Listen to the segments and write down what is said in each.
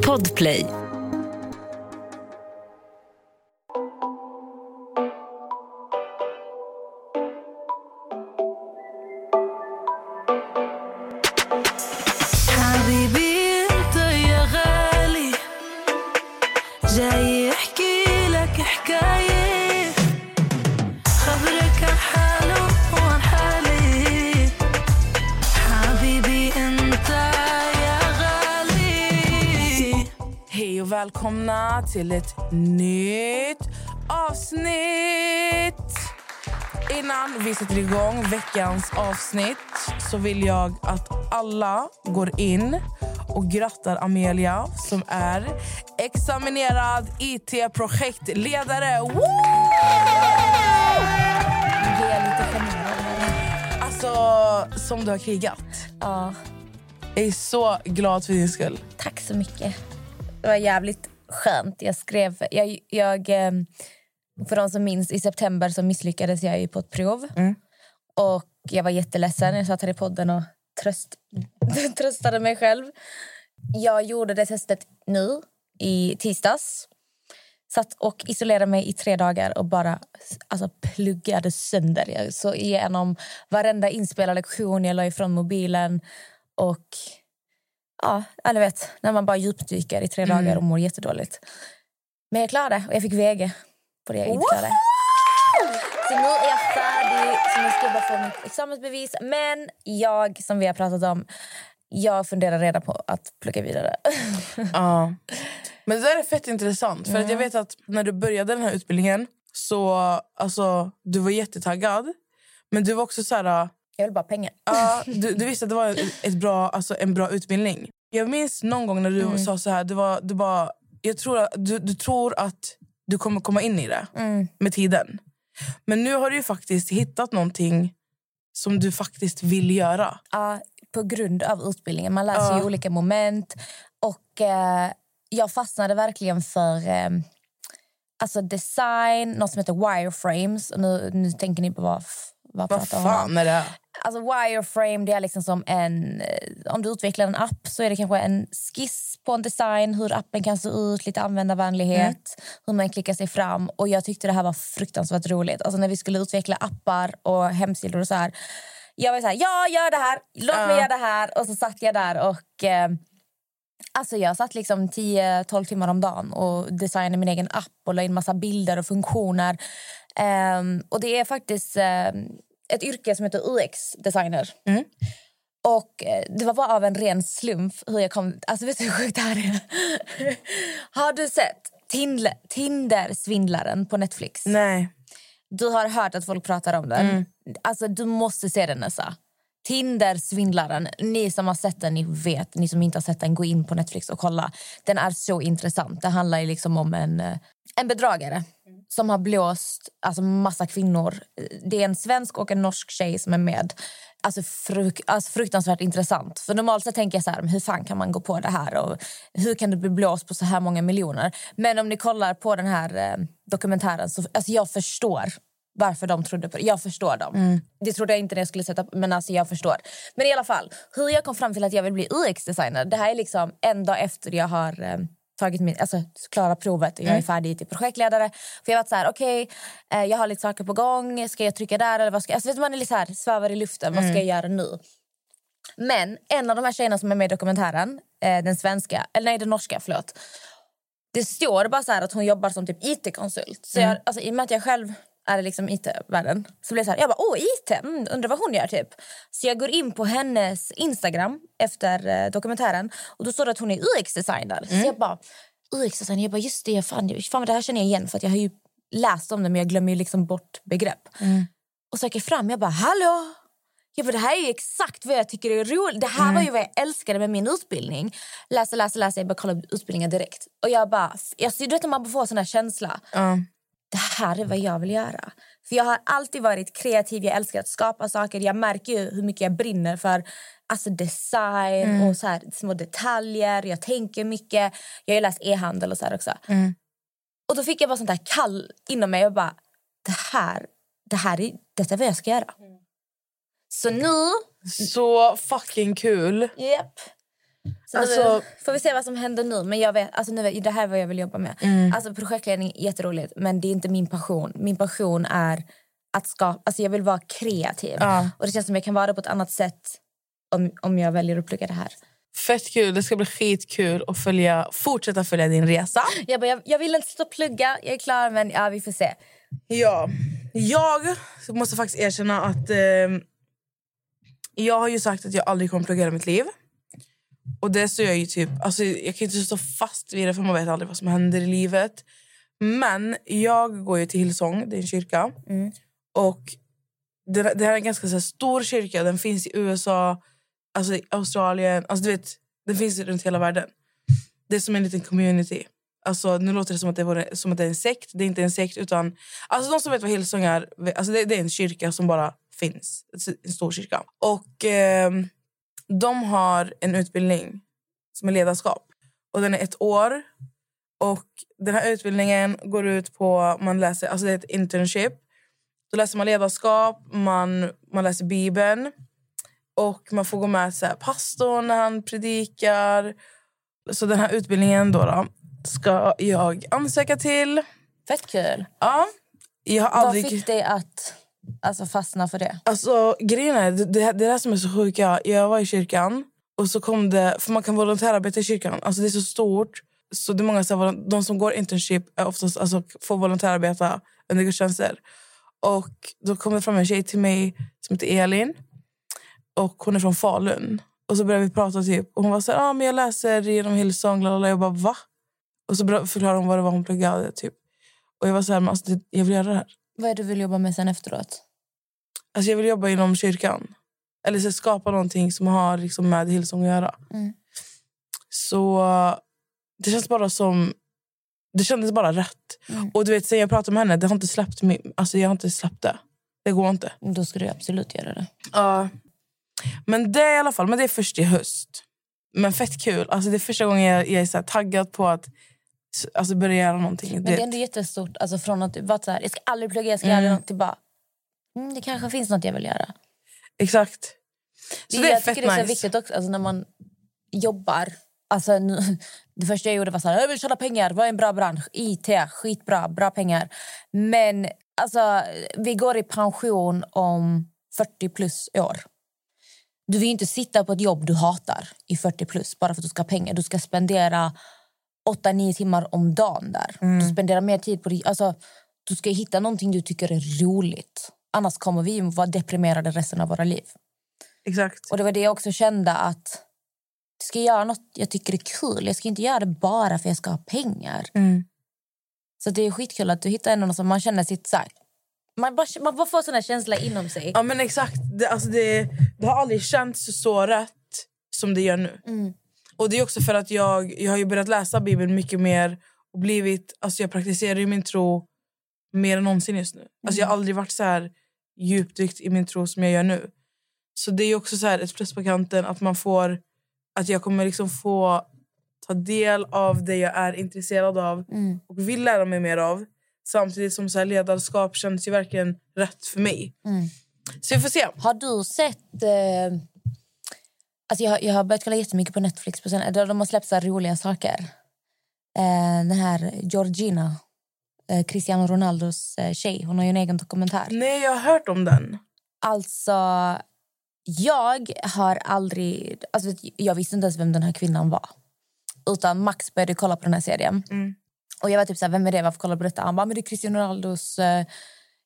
Podplay. Till ett nytt avsnitt. Innan vi sätter igång veckans avsnitt så vill jag att alla går in och grattar Amelia som är examinerad IT-projektledare. Woo! Alltså, som du har krigat. Ja, Jag är så glad för din skull. tack så mycket. Det var jävligt skönt. Jag skrev... Jag, jag, eh, för de som minns, i september så misslyckades jag ju på ett prov. Mm. Och Jag var jätteledsen. Jag satt här i podden och tröst, tröstade mig själv. Jag gjorde det testet nu, i tisdags. Satt och isolerade mig i tre dagar och bara alltså, pluggade sönder. Jag så igenom varenda inspelad lektion. Jag la ifrån mobilen. Och ja, alla vet, när man bara djupdyker i tre dagar och mår jättedåligt. Men jag klarade och jag fick VG på det jag inte klarade. Så nu är jag färdig, så nu ska jag bara få mitt examensbevis. Men jag, som vi har pratat om, jag funderar redan på att plugga vidare. Ja. Men det där är fett intressant. För att jag vet att när du började den här utbildningen så alltså, du var jättetaggad. Men du var också så här... Jag vill bara pengar. Ja, du, du visste att det var ett bra, alltså, en bra utbildning. Jag minns någon gång när du sa så här, du, var, du, bara, jag tror att, du, du tror att du kommer komma in i det med tiden. Men nu har du faktiskt hittat någonting som du faktiskt vill göra. Ja, på grund av utbildningen. Man läser Ja. olika moment. Och eh, Jag fastnade verkligen för eh, alltså design, något som heter wireframes. Och nu, nu tänker ni på vad, vad, Vad pratar jag om? fan är det här? Alltså wireframe det är liksom som en... eh, Om du utvecklar en app så är det kanske en skiss på en design. Hur appen kan se ut, lite användarvänlighet. Hur man klickar sig fram. Och Jag tyckte det här var fruktansvärt roligt. Alltså när vi skulle utveckla appar och hemsidor och så här. Jag var så här, ja gör det här, låt mig Ja. göra det här. Och så satt jag där och... Eh, Alltså jag satt liksom 10-12 timmar om dagen och designade min egen app och la in massa bilder och funktioner. Ehm, och det är faktiskt ehm, ett yrke som heter UX-designer. Och eh, det var bara av en ren slump hur jag kom... Alltså vet du hur sjukt det här är? Har du sett Tinder-svindlaren på Netflix? Nej. Du har hört att folk pratar om den. Alltså du måste se den Nessa. Tinder-svindlaren. Ni som har sett den, ni vet. Ni som inte har sett den, gå in på Netflix och kolla. Den är så intressant. Det handlar liksom om en, eh, en bedragare som har blåst alltså massa kvinnor. Det är en svensk och en norsk tjej som är med. Alltså, fruk alltså fruktansvärt intressant. För normalt sett tänker jag så här, hur fan kan man gå på det här? Och hur kan du bli blåst på så här många miljoner? Men om ni kollar på den här eh, dokumentären så alltså jag förstår varför de trodde på det. Jag förstår dem. Det trodde jag inte när jag skulle sätta men alltså jag förstår. Men i alla fall, hur jag kom fram till att jag vill bli UX-designer. Det här är liksom en dag efter jag har eh, tagit min, alltså, klarat provet och jag är färdig till projektledare. För jag varit så här, okej, eh, jag har lite saker på gång. Ska jag trycka där eller vad ska jag... Alltså, man är lite här, svävar i luften. Vad ska jag göra nu? Men en av de här tjejerna som är med i dokumentären, eh, den svenska, eller nej den norska, förlåt. Det står bara så att hon jobbar som typ IT-konsult. Så jag, alltså, I och med att jag själv är liksom IT-världen så blev det så här, jag bara åh IT, mm, undrar vad hon gör typ. Så jag går in på hennes Instagram efter eh, dokumentären och då står det att hon är UX-designer. Så jag bara, UX-designer, jag bara just det, fan, fan det här känner jag igen för att jag har ju läst om det men jag glömmer ju liksom bort begrepp. Och söker fram, jag bara hallå! Jag bara, det här är exakt vad jag tycker är roligt. Det här var ju vad jag älskade med min utbildning. Läser, läser, läser. Jag bara kollar utbildningen direkt. Och jag bara, jag, du vet när man får sån här känsla. Ja. Det här är vad jag vill göra. För jag har alltid varit kreativ. Jag älskar att skapa saker. Jag märker ju hur mycket jag brinner för alltså design och så här, små detaljer. Jag tänker mycket. Jag har läst e-handel och så här också. Och då fick jag bara sånt här kall inom mig. Jag bara, det här, det här är, detta är vad jag ska göra. Så nu... Så fucking kul. Yep. Så Alltså- får vi se vad som händer nu. Men jag vet, alltså nu, det här är vad jag vill jobba med. Mm. Alltså projektledning är jätteroligt men det är inte min passion. Min passion är att skapa, alltså jag vill vara kreativ. Ja. Och det känns som jag kan vara det på ett annat sätt om, om jag väljer att plugga det här. Fett kul. Det ska bli skitkul att följa, fortsätta följa din resa. Jag, bara, jag, jag vill inte stå och plugga, jag är klar men ja, vi får se. Ja. Jag måste faktiskt erkänna att eh, jag har ju sagt att jag aldrig kommer plugga i mitt liv. Och det så jag ju typ, alltså jag kan inte stå fast vid det för man vet aldrig vad som händer i livet. Men jag går ju till Hillsong, det är en kyrka. Och det, det här är en ganska här, stor kyrka, den finns i USA, alltså i Australien, alltså du vet, den finns runt hela världen. Det är som en liten community. Alltså, nu låter det som att det, vore, som att det är en sekt. Det är inte en sekt. utan alltså, De som vet vad Hillsong är, alltså, det, det är en kyrka som bara finns. En stor kyrka. Och ehm, De har en utbildning som är ledarskap. Och Den är ett år. Och Den här utbildningen går ut på... man läser, alltså Det är ett internship. Då läser man ledarskap, man, man läser Bibeln. Och man får gå med så här, pastorn när han predikar. Så den här utbildningen då, då ska jag ansöka till. Fett kul. Ja, jag har Vad aldrig... fick dig att alltså, fastna för det? Alltså, grejen är, det, det, det är det som är så sjuka. Jag var i kyrkan och så kom det... För man kan volontärarbeta i kyrkan. Alltså det är så stort. Så det är många, så här, de som går internship är oftast, alltså, får volontärarbeta under gudstjänster. Och då kom det fram en tjej till mig som heter Elin. Och hon är från Falun. Och så började vi prata typ. Och hon var så här, ah, men jag läser genom Hillsong. lalala." Jag bara, va? Och så förklarade hon vad det var hon pluggade. Typ. Och jag var så här, men alltså, jag vill göra det här. Vad är det du vill jobba med sen efteråt? Alltså jag vill jobba inom kyrkan. Eller så skapa någonting som har liksom med Hillsong att göra. Mm. Så det känns bara som... Det kändes bara rätt. Mm. Och du vet, sen jag pratade med henne, det har inte släppt mig. Alltså jag har inte släppt det. Det går inte. Då ska du absolut göra det. Ja. Men det är i alla fall, men det är först i höst. Men fett kul. Alltså det är första gången jag, jag är så taggad på att alltså börja göra någonting. Men Det- är ändå jättestort. Alltså från att du varit så här, jag ska aldrig plugga, jag ska aldrig något till bara, mm, det kanske finns något jag vill göra. Exakt. Så det, är jag fett tycker det är så nice. viktigt också alltså när man jobbar. Alltså, nu, det första jag gjorde var så här, jag vill tjäna pengar, vad är en bra bransch? IT, skitbra, bra pengar. Men alltså, vi går i pension om 40 plus år. Du vill inte sitta på ett jobb du hatar i 40 plus bara för att du ska ha pengar. Du ska spendera 8-9 timmar om dagen där. Du spenderar mer tid på det. Alltså, du ska hitta någonting du tycker är roligt. Annars kommer vi vara deprimerade resten av våra liv. Exakt. Och det var det jag också kände att ska jag göra något jag tycker är kul. Jag ska inte göra det bara för att jag ska ha pengar. Mm. Så det är skitkul att du hittar någon som man känner sitt så här, man bara, man bara får sån här känsla inom sig. Ja men exakt. Det, alltså det, det har aldrig känts så rätt som det gör nu. Mm. Och det är också för att jag, jag har ju börjat läsa Bibeln mycket mer och blivit, alltså jag praktiserar min tro mer än någonsin just nu. Alltså jag har aldrig varit så här djupdykt i min tro som jag gör nu. Så det är också så här ett plus på kanten att man får att jag kommer liksom få ta del av det jag är intresserad av Mm. och vill lära mig mer av. Samtidigt som så här ledarskap känns ju verkligen rätt för mig. Mm. Så vi får se. Har du sett... Eh, alltså jag, har- jag har börjat kolla jättemycket på Netflix. På sen, de har släppt så roliga saker. Eh, den här Georgina, Cristiano Ronaldos eh, tjej. Hon har ju en egen dokumentär. Nej, jag har hört om den. Alltså, jag har aldrig... Alltså, jag visste inte ens vem den här kvinnan var. Utan Max började kolla på den här serien. Mm. Och jag var typ så här, vem är det? Varför kollar du på detta? Han bara, men det är Cristiano Ronaldos eh,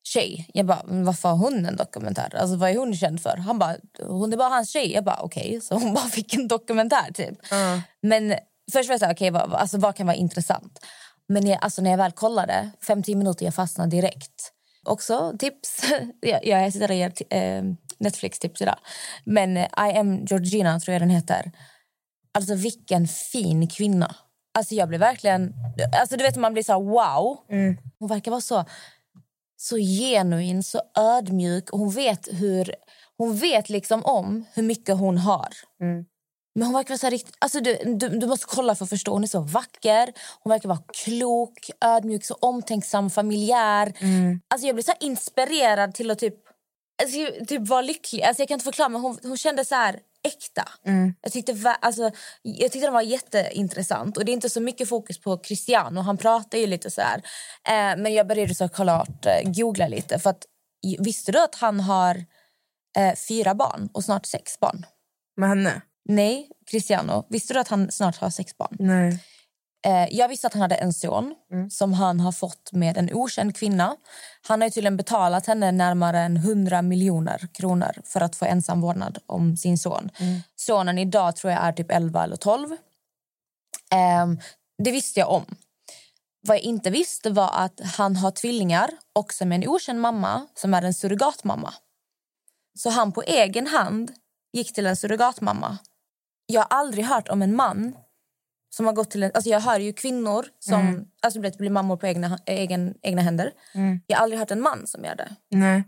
tjej. Jag bara, varför har hon en dokumentär? Alltså vad är hon känd för? Han bara, hon är bara hans tjej. Jag bara, okej. Så hon bara fick en dokumentär typ. Ja. Men först var jag så här, okej, vad, alltså, vad kan vara intressant? Men jag, alltså, när jag väl kollade, 5-10 minuter, jag fastnade direkt. Också tips. jag, jag sitter och ger eh, Netflix-tips idag. Men eh, I am Georgina, tror jag den heter. Alltså vilken fin kvinna. Alltså jag blev verkligen... Alltså du vet man blir så här, wow. Hon verkar vara så, så genuin, så ödmjuk. Hon vet hur... Hon vet liksom om hur mycket hon har. Men hon verkar vara så riktigt... Alltså du, du, du måste kolla för att förstå. Hon är så vacker, hon verkar vara klok, ödmjuk, så omtänksam, familjär. Alltså jag blev så inspirerad till att typ, alltså, typ vara lycklig. Alltså jag kan inte förklara, men hon, hon kände så här äkta. Jag, tyckte, alltså, jag tyckte den var jätteintressant. Och det är inte så mycket fokus på Cristiano. Han pratar ju lite så här. Eh, men jag började såklart eh, googla lite. För att, visste du att han har eh, fyra barn och snart sex barn? Med henne? Nej, Cristiano. Visste du att han snart har sex barn? Nej. Eh, jag visste att han hade en son som han har fått med en okänd kvinna. Han har ju tydligen betalat henne närmare än 100 miljoner kronor för att få ensam vårdnad om sin son. Sonen idag tror jag är typ 11 eller 12. Ehm, det visste jag om. Vad jag inte visste var att han har tvillingar också med en okänd mamma som är en surrogatmamma. Så han på egen hand gick till en surrogatmamma. Jag har aldrig hört om en man som har gått till en, alltså jag hör ju kvinnor som alltså vet, blir mammor på egna, egen, egna händer. Jag har aldrig hört en man som gör det. Nej.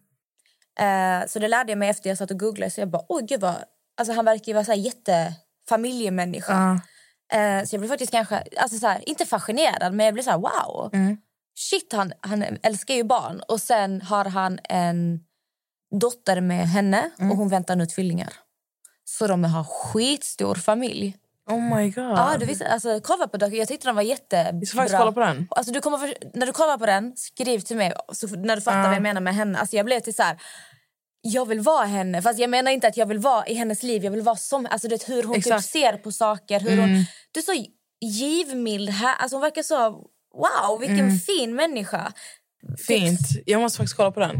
Eh, så det lärde jag mig efter jag satt och googlade. Så jag bara, oj gud vad... Alltså han verkar ju vara så här jättefamiljemänniska. Ja. Eh, så jag blev faktiskt kanske, alltså så här, inte fascinerad men jag blev så här wow. Shit han, han älskar ju barn. Och sen har han en dotter med henne och hon väntar nu tvillingar. Så de har skitstor familj. Oh my god. Ja, du visste, alltså, kolla på dock. Jag tyckte den var jättebra. Vi ska faktiskt kolla på den. Alltså, du kommer när du kollar på den, skriv till mig så, när du fattar Ja. vad jag menar med henne. Alltså, jag blev till så här, jag vill vara henne. Fast jag menar inte att jag vill vara i hennes liv. Jag vill vara som alltså, det, hur hon typ ser på saker. Hur hon, du är så givmild här. Alltså, hon verkar så... Wow, vilken fin människa. Fint. Jag måste faktiskt kolla på den.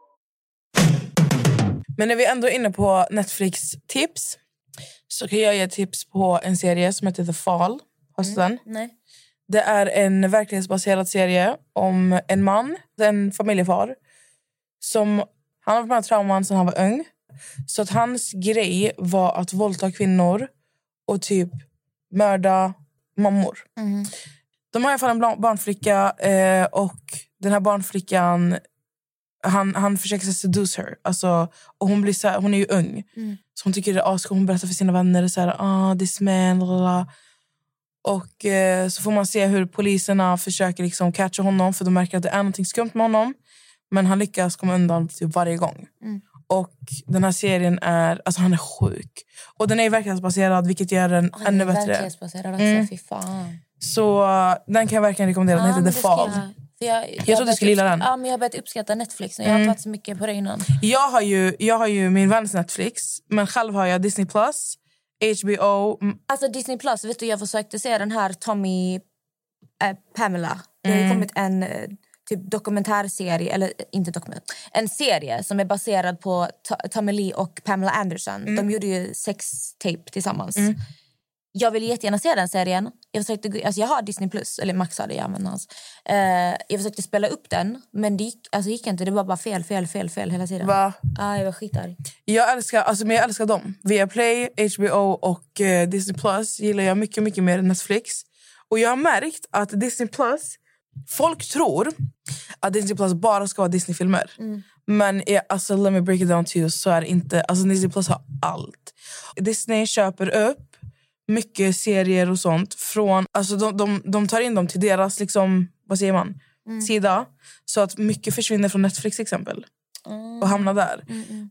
Men när vi ändå är inne på Netflix-tips så kan jag ge tips på en serie som heter The Fall. Sett den? Nej. Det är en verklighetsbaserad serie om en man, en familjefar som han har varit med om trauman sedan han var ung. Så att hans grej var att våldta kvinnor och typ mörda mammor. De har i alla fall en barnflicka eh, och den här barnflickan han, han försöker så seduce her. Alltså, och hon, blir så här, hon är ju ung. Så hon tycker det är ascool. Hon berättar för sina vänner så här, ah, this man. Och eh, så får man se hur poliserna försöker liksom catcha honom för de märker att det är något skumt med honom. Men han lyckas komma undan typ varje gång. Och den här serien är, alltså han är sjuk. Och den är verklighetsbaserad vilket gör den Han ännu bättre. verklighetsbaserad också. Mm. Fy fan. Så eh, den kan jag verkligen rekommendera. Den men heter The Fall. Jag, jag, jag, trodde du skulle gilla den. Ja, men jag har börjat uppskatta Netflix. Jag har inte varit så mycket på det innan. Jag har ju, jag har ju min väns Netflix, men själv har jag Disney+, Plus, HBO. mm, Alltså Disney Plus, vet du, jag försökte se den här Tommy eh, Pamela. Det har Mm. kommit en eh, typ dokumentärserie, eller eh, inte dokumentär, en serie som är baserad på To- Tommy Lee och Pamela Anderson. Mm. De gjorde ju sex-tape tillsammans. Jag vill jättegärna se den serien. Jag, försökte, alltså jag har Disney Plus, eller Max hade jag använt hans. Eh, jag försökte spela upp den, men det gick, alltså gick inte. Det var bara fel, fel, fel, fel hela tiden. Va? Ah, jag var skitarg. Jag älskar, alltså, men jag älskar dem. Viaplay, HBO och eh, Disney Plus gillar jag mycket, mycket mer än Netflix. Och jag har märkt att Disney Plus... Folk tror att Disney Plus bara ska vara Disney-filmer. Men eh, alltså, let me break it down to you. Så är inte. Alltså, Disney Plus har allt. Disney köper upp mycket serier och sånt. från alltså, de, de, de tar in dem till deras liksom, vad säger man? sida. Så att mycket försvinner från Netflix exempel. Och hamnar där.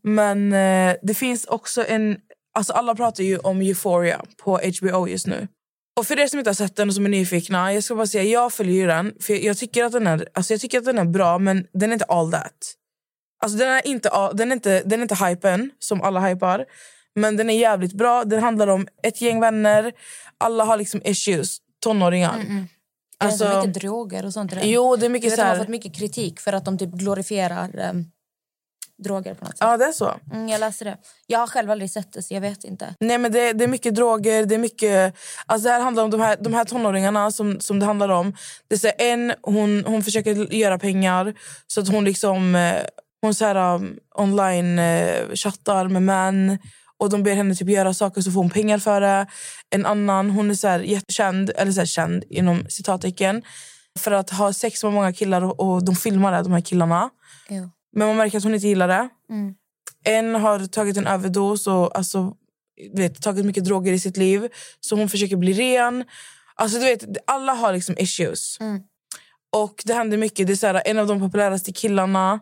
Men eh, det finns också en... Alltså alla pratar ju om Euphoria på HBO just nu. Och för er som inte har sett den och som är nyfikna, jag ska bara säga jag följer den. För jag tycker att den är, alltså jag tycker att den är bra, men den är inte all that. Alltså den är inte, all- den är inte, den är inte hypen som alla hypar. Men den är jävligt bra. Den handlar om ett gäng vänner. Alla har liksom issues. Tonåringar. Alltså, Alltså, mycket droger och sånt. jo, det är Jag mycket vet så att de har här... fått mycket kritik för att de typ glorifierar em, droger på något sätt. Ja, det är så. Mm, jag läste det. Jag har själv aldrig sett det så jag vet inte. Nej, men det, det är mycket droger. Det är mycket, alltså det här handlar om de här, de här tonåringarna som, som det handlar om. Det är så här, en, hon, hon försöker göra pengar så att hon liksom... eh, Hon så här, um, online eh, chattar med män och de ber henne typ göra saker så får hon pengar för det. En annan hon är så här, jättekänd, eller så här, känd inom citattecken för att ha sex med många killar och, och de filmar det, de här killarna. Jo. Men man märker att hon inte gillar det. Mm. En har tagit en överdos och alltså, vet, tagit mycket droger i sitt liv. Så hon försöker bli ren. Alltså, du vet, alla har liksom issues. Mm. Och det händer mycket. Det är så här, en av de populäraste killarna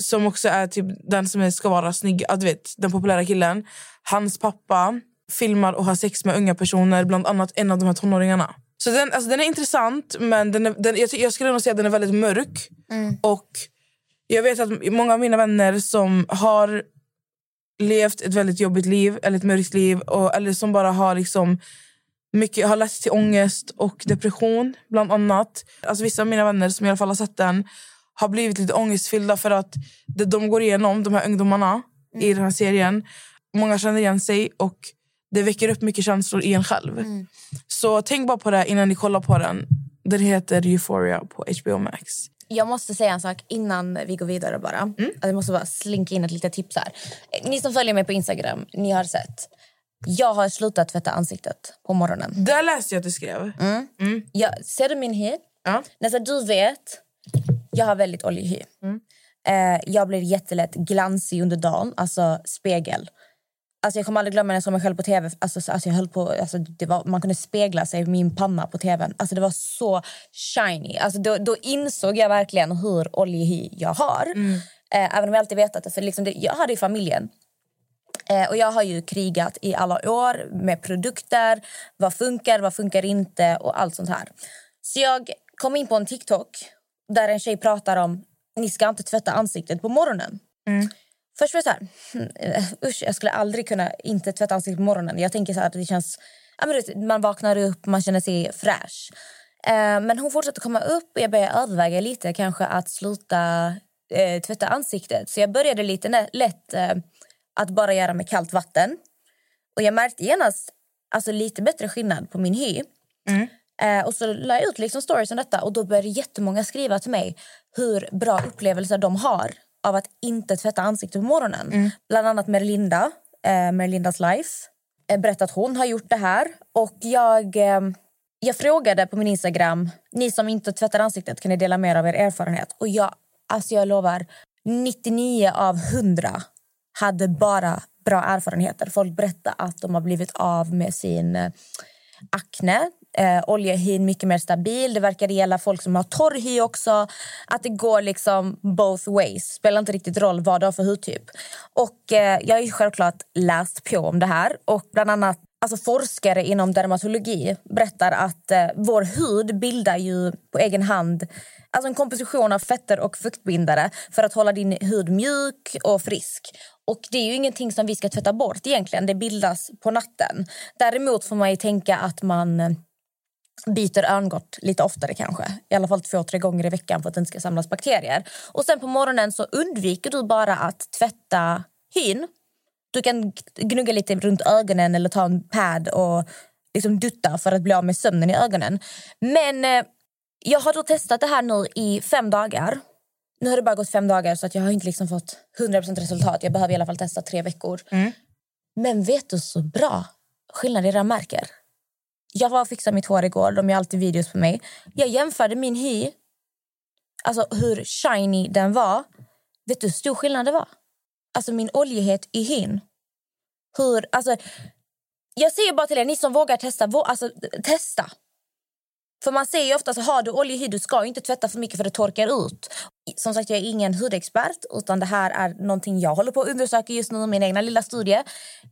som också är typ den som ska vara snygg, ja, du vet, den populära killen. Hans pappa filmar och har sex med unga personer, bland annat en av de här tonåringarna. Så den, alltså, den är intressant, men den är, den, jag, jag skulle nog säga att den är väldigt mörk. Och jag vet att många av mina vänner som har levt ett väldigt jobbigt liv, eller ett mörkt liv, och, eller som bara har liksom mycket har lett till ångest och depression, bland annat. Alltså vissa av mina vänner som i alla fall har sett den har blivit lite ångestfyllda för att det de går igenom, de här ungdomarna i den här serien, många känner igen sig och det väcker upp mycket känslor i en själv. Så tänk bara på det innan ni kollar på den. Den heter Euphoria på HBO Max. Jag måste säga en sak innan vi går vidare. bara. Mm. Jag måste bara slinka in ett litet tips här. Ni som följer mig på Instagram, ni har sett. Jag har slutat tvätta ansiktet på morgonen. Där läste jag att du skrev. Jag, ser du min hy? Ja. Nästan du vet, jag har väldigt oljig hy. Eh, jag blir jättelätt glansig under dagen, alltså spegel. Alltså jag kommer aldrig glömma när jag såg mig själv på tv. Alltså, så- alltså jag höll på, alltså det var, man kunde spegla sig i min panna på tvn. Alltså det var så shiny. Alltså då, då insåg jag verkligen hur oljig hy jag har. Eh, även om jag alltid vetat det. För liksom det jag har det i familjen. Eh, och jag har ju krigat i alla år med produkter. Vad funkar, vad funkar inte och allt sånt här. Så jag kom in på en TikTok där en tjej pratar om ni ska inte tvätta ansiktet på morgonen. Först var jag så här, "Hmm, eh, usch, jag skulle aldrig kunna inte tvätta ansiktet på morgonen. Jag tänker så här att det känns, ja, men man vaknar upp, man känner sig fräsch. Eh, men hon fortsatte komma upp och jag började överväga lite kanske att sluta eh, tvätta ansiktet. Så jag började lite lätt eh, att bara göra med kallt vatten. Och jag märkte genast alltså, lite bättre skillnad på min hy. Eh, och så la jag ut liksom stories om detta och då började jättemånga skriva till mig hur bra upplevelser de har av att inte tvätta ansiktet på morgonen. Bland annat Merlinda, eh, Merlindas life, eh, berättat att hon har gjort det här. Och jag, eh, jag frågade på min Instagram, ni som inte tvättar ansiktet, kan ni dela mer av er erfarenhet? Och jag, alltså jag lovar, 99 av 100 hade bara bra erfarenheter. Folk berättar att de har blivit av med sin eh, akne. Eh, oljehyn mycket mer stabil. Det verkar gälla folk som har torr hy också. Att det går liksom both ways. Spelar inte riktigt roll vad du har för hudtyp. Och eh, jag har ju självklart läst på om det här. Och bland annat alltså forskare inom dermatologi berättar att eh, vår hud bildar ju på egen hand alltså en komposition av fetter och fuktbindare för att hålla din hud mjuk och frisk. Och Det är ju ingenting som vi ska tvätta bort egentligen. Det bildas på natten. Däremot får man ju tänka att man byter örngott lite oftare kanske. I alla fall två, tre gånger i veckan för att det inte ska samlas bakterier. Och sen på morgonen så undviker du bara att tvätta hyn. Du kan gnugga lite runt ögonen eller ta en pad och liksom dutta för att bli av med sömnen i ögonen. Men eh, jag har testat det här nu i fem dagar. Nu har det bara gått fem dagar så att jag har inte liksom fått 100% resultat. Jag behöver i alla fall testa tre veckor. Men vet du så bra skillnad jag märker? Jag var och fixade mitt hår igår. De gör alltid videos på mig. Jag jämförde min hy, alltså hur shiny den var. Vet du hur stor skillnad det var? Alltså min oljighet i hyn. Hur, alltså, jag säger bara till er, ni som vågar testa, vå, alltså, testa. För man säger ju ofta så har du oljig du ska inte tvätta för mycket för det torkar ut. Som sagt, jag är ingen hudexpert, utan det här är någonting jag håller på att undersöka just nu, i min egna lilla studie.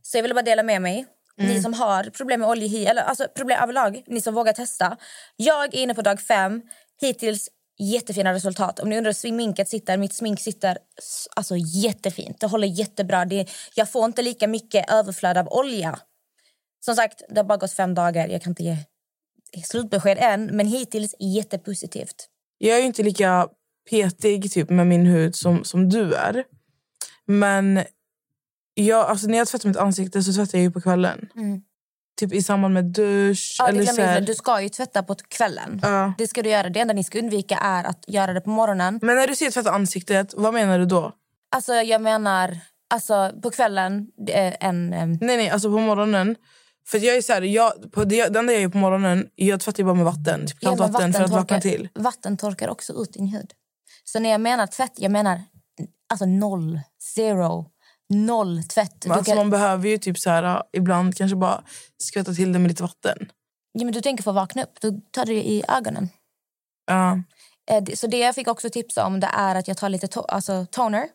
Så jag vill bara dela med mig. Ni som har problem med oljig hy, eller alltså problem överlag, ni som vågar testa. Jag är inne på dag fem, hittills jättefina resultat. Om ni undrar hur sminket sitter, mitt smink sitter alltså jättefint. Det håller jättebra. Det, jag får inte lika mycket överflöd av olja. Som sagt, det har bara gått fem dagar. Jag kan inte ge slutbesked än, men hittills jättepositivt. Jag är inte lika petig typ, med min hud som, som du är. Men jag, alltså, när jag tvättar mitt ansikte så tvättar jag ju på kvällen. Typ i samband med dusch. Ja, eller så här. Du ska ju tvätta på kvällen. Ja. Mm. Det ska du göra. Det enda ni ska undvika är att göra det på morgonen. Men när du säger tvätta ansiktet, vad menar du då? Alltså jag menar, alltså på kvällen, en... eh, Nej, nej, alltså på morgonen. För jag är så här, jag, på det, det enda jag gör på morgonen, jag tvättar bara med vatten. Typ kallt Ja, men vatten för att vakna till. Vatten torkar också ut din hud. Så när jag menar tvätt, jag menar alltså noll, zero, noll tvätt. Men alltså, kan, man behöver ju typ så här, ibland kanske bara skvätta till det med lite vatten. ja, men du tänker få vakna upp, då tar du i ögonen. Ja. Eh, det- Så det jag fick också tipsa om det är att jag tar lite to- alltså toner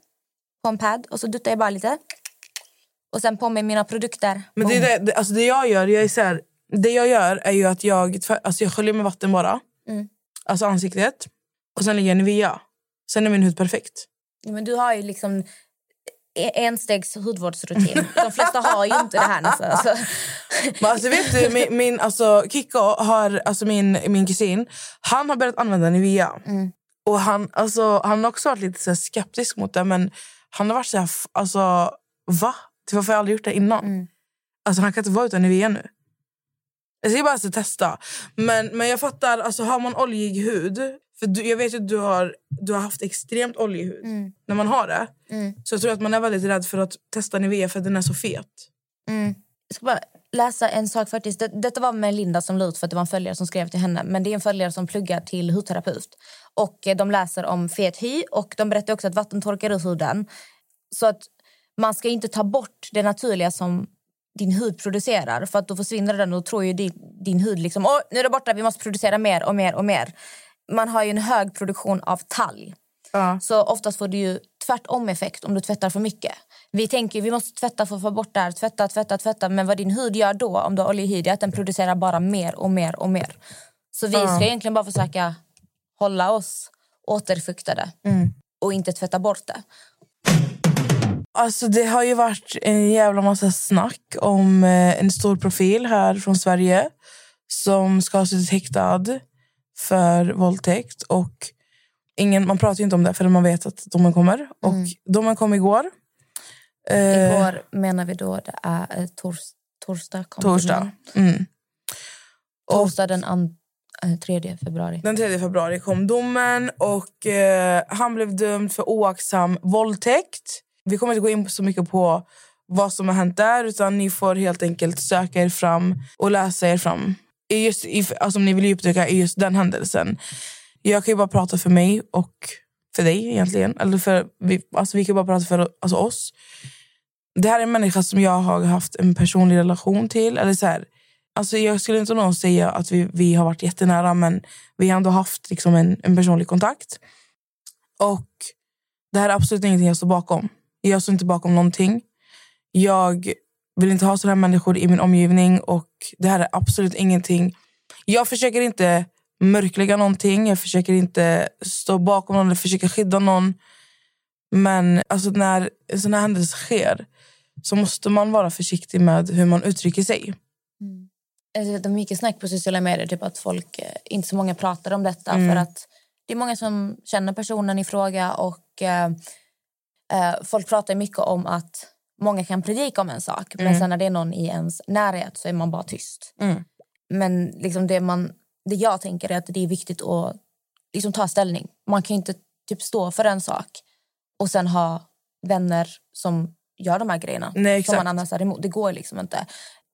på en pad och så duttar jag bara lite. Och sen på med mina produkter. Men det, det, det, alltså det jag gör, jag är så här, det jag gör är ju att jag, alltså jag sköljer med vatten bara. Mm. Alltså ansiktet. Och sen lägger jag Nivea. Sen är min hud perfekt. Ja, men du har ju liksom enstegs hudvårdsrutin. De flesta har ju inte det här nästan. Alltså. Alltså vet du, min, min alltså Kikko har, alltså min, min kusin, han har börjat använda Nivea. Mm. Och han, alltså, han har också varit lite så skeptisk mot det, men han har varit så här, alltså va? Till varför har jag aldrig gjort det innan? Mm. Alltså han kan inte vara utan Nivea nu. Jag ska bara alltså, testa. Men, men jag fattar, alltså har man oljig hud, för du, jag vet att du har, du har haft extremt oljig hud. Mm. När man har det, Mm. så jag tror att man är väldigt rädd för att testa Nivea för att den är så fet. Mm. Jag ska bara läsa en sak. faktiskt. Det, detta var med Linda som ut för att det var en följare som skrev till henne. Men det är en följare som pluggar till hudterapeut. Och eh, de läser om fet hy och de berättar också att vatten torkar ur huden. Så att man ska inte ta bort det naturliga som din hud producerar. För att då försvinner den och tror ju din, din hud liksom, Åh, nu är det borta, vi måste producera mer och mer och mer. Man har ju en hög produktion av talg. Ja. Så oftast får du ju tvärtom effekt om du tvättar för mycket. Vi tänker vi måste tvätta för att få bort det här, tvätta, tvätta, tvätta. Men vad din hud gör då, om du har oljig hud, är att den producerar bara mer och mer och mer. Så vi ska egentligen bara försöka hålla oss återfuktade och inte tvätta bort det. Alltså det har ju varit en jävla massa snack om eh, en stor profil här från Sverige som ska ha suttit häktad för våldtäkt. Och ingen, man pratar ju inte om det förrän man vet att domen kommer. Och domen kom igår. Eh, Igår menar vi då det är eh, tors, torsdag. torsdag. Mm. Torsdag den an, eh, 3 februari. Den 3 februari kom domen och eh, han blev dömd för oaktsam våldtäkt. Vi kommer inte gå in så mycket på vad som har hänt där utan ni får helt enkelt söka er fram och läsa er fram. Just, alltså om ni vill djupdyka i just den händelsen. Jag kan ju bara prata för mig och för dig egentligen. Eller för, vi, alltså vi kan bara prata för alltså oss. Det här är en människa som jag har haft en personlig relation till. Eller så här, Alltså jag skulle inte någon säga att vi, vi har varit jättenära men vi har ändå haft liksom en, en personlig kontakt. Och det här är absolut ingenting jag står bakom. Jag står inte bakom någonting. Jag vill inte ha sådana här människor i min omgivning och det här är absolut ingenting. Jag försöker inte mörklägga någonting. Jag försöker inte stå bakom någon eller försöka skydda någon. Men alltså när en sån här händelse sker så måste man vara försiktig med hur man uttrycker sig. Eh, Det är mycket snack på sociala medier, typ att folk, eh, inte så många pratar om detta. Mm. För att det är många som känner personen i fråga och eh, eh, folk pratar mycket om att många kan predika om en sak. Men sen när det är någon i ens närhet så är man bara tyst. Mm. Men liksom det, man, det jag tänker är att det är viktigt att liksom ta ställning. Man kan inte typ stå för en sak och sen ha vänner som gör de här grejerna. Nej, som man annars är emot. Det går liksom inte.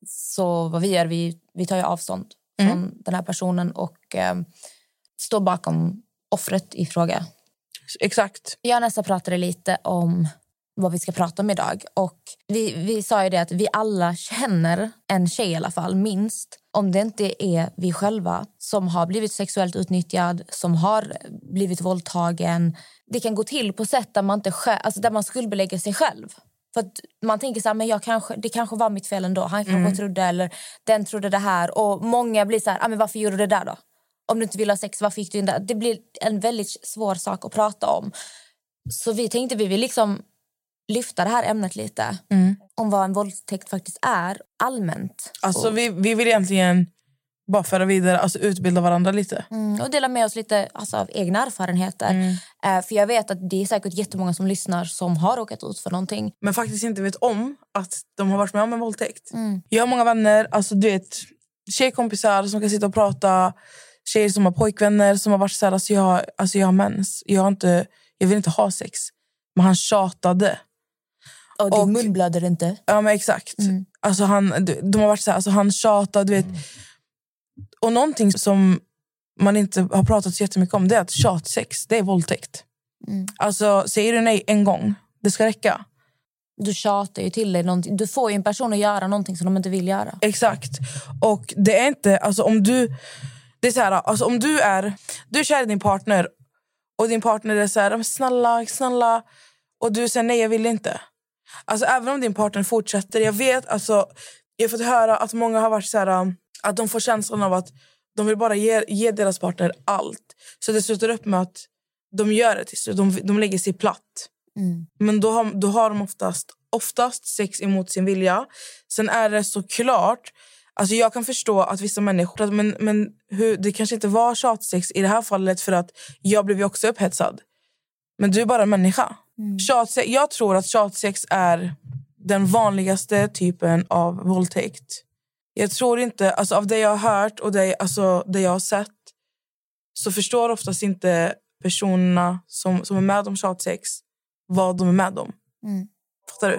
Så vad vi gör, vi, vi tar ju avstånd Mm. från den här personen och eh, står bakom offret i fråga. Exakt. Jag och Nessa pratade lite om vad vi ska prata om idag. Och vi, vi sa ju det att vi alla känner en tjej i alla fall, minst. Om det inte är vi själva som har blivit sexuellt utnyttjad, som har blivit våldtagen. Det kan gå till på sätt där man, inte själv, alltså där man skuldbelägger sig själv. För att man tänker så här, men jag kanske, det kanske var mitt fel ändå. Han kanske trodde, eller den trodde det här. Och många blir så här, ah, men varför gjorde du det där då? Om du inte vill ha sex, varför gick du in där? Det blir en väldigt svår sak att prata om. Så vi tänkte vi vill liksom lyfta det här ämnet lite. Om vad en våldtäkt faktiskt är, allmänt. Alltså, vi, vi vill egentligen bara föra vidare, alltså utbilda varandra lite. Mm, och dela med oss lite alltså, av egna erfarenheter. Mm. Eh, för jag vet att det är säkert jättemånga som lyssnar som har råkat ut för någonting. Men faktiskt inte vet om att de har varit med om en våldtäkt. Mm. Jag har många vänner, alltså du vet, tjejkompisar som kan sitta och prata. Tjejer som har pojkvänner som har varit så här, alltså jag, alltså jag har mens. Jag, har inte, jag vill inte ha sex. Men han tjatade. Och din Och- mun blöder inte. Ja men exakt. Alltså han, de har varit så här, alltså han tjatade. Du vet. Och någonting som man inte har pratat så jättemycket om det är att tjatsex, det är våldtäkt. Alltså säger du nej en gång, det ska räcka. Du tjatar ju till dig någonting. Du får en person att göra någonting som de inte vill göra. Exakt. Och det är inte, alltså om du, det är så här, alltså om du är, du är kär i din partner och din partner är så här, "Men snälla, snälla. Och du säger nej, jag vill inte. Alltså även om din partner fortsätter, jag vet, alltså jag har fått höra att många har varit så här, um, att de får känslan av att de vill bara ge, ge deras partner allt. Så det slutar upp med att de gör det till slut, de, de lägger sig platt. Men då har, då har de oftast, oftast sex emot sin vilja. Sen är det såklart... Alltså jag kan förstå att vissa människor... Men, men hur, det kanske inte var tjatsex i det här fallet för att jag blev också upphetsad. Men du är bara en människa. Tjatsex, jag tror att tjatsex är den vanligaste typen av våldtäkt. Jag tror inte... Alltså av det jag har hört och det, alltså det jag har sett så förstår oftast inte personerna som, som är med om tjatsex vad de är med om. Fattar du?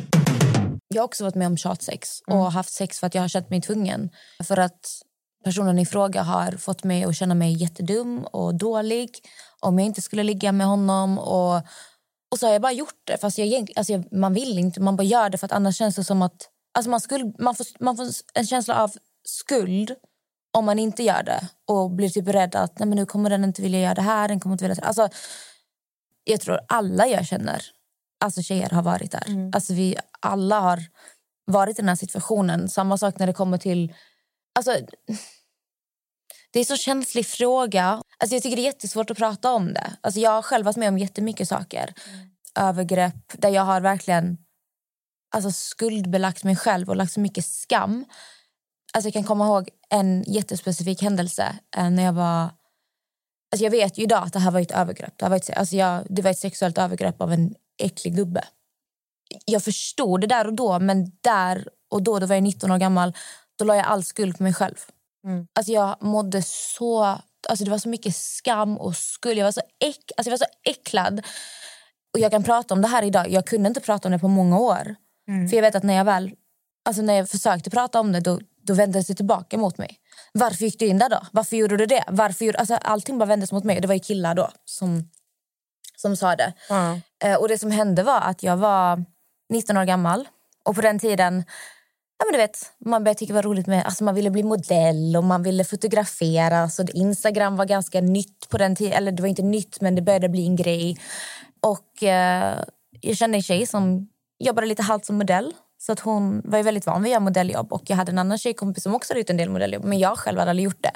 Jag har också varit med om tjatsex och haft sex för att jag har känt mig tvungen. För att personen i fråga har fått mig att känna mig jättedum och dålig om jag inte skulle ligga med honom. Och, och så har jag bara gjort det. Fast jag, alltså man vill inte, man bara gör det för att annars känns det som att... Alltså man, skuld, man, får, man får en känsla av skuld om man inte gör det och blir typ rädd att Nej, men nu kommer den inte vilja göra det här. Den kommer inte vilja... Alltså, jag tror alla jag känner, alltså tjejer, har varit där. Alltså vi alla har varit i den här situationen. Samma sak när det kommer till... Alltså, det är så känslig fråga. Alltså jag tycker det är jättesvårt att prata om det. Alltså jag har själv varit med om jättemycket saker. Övergrepp där jag har verkligen alltså skuldbelagt mig själv och lagt så mycket skam. Alltså jag kan komma ihåg en jättespecifik händelse eh, när jag var... Alltså jag vet ju idag att det här var ett övergrepp. Det, här var ett, alltså jag, det var ett sexuellt övergrepp av en äcklig gubbe. Jag förstod det där och då, men där och då, då var jag 19 år gammal, då la jag all skuld på mig själv. Alltså jag mådde så... Alltså det var så mycket skam och skuld. Jag var så, äck, alltså jag var så äcklad. Och jag kan prata om det här idag. Jag kunde inte prata om det på många år. För jag vet att när jag väl alltså när jag försökte prata om det då, då vändes det tillbaka mot mig. Varför gick du in där då? Varför gjorde du det? Varför gjorde, alltså, allting bara vändes mot mig. Det var ju killar då som, som sa det. Eh, och det som hände var att jag var 19 år gammal. Och på den tiden, ja men du vet, man började tycka det var roligt med, alltså man ville bli modell och man ville fotografera. Så Instagram var ganska nytt på den tiden. Eller det var inte nytt men det började bli en grej. Och eh, jag kände en tjej som jobbade lite halvt som modell. Så att hon var ju väldigt van vid att göra modelljobb. Och jag hade en annan tjejkompis som också hade gjort en del modelljobb. Men jag själv hade aldrig gjort det.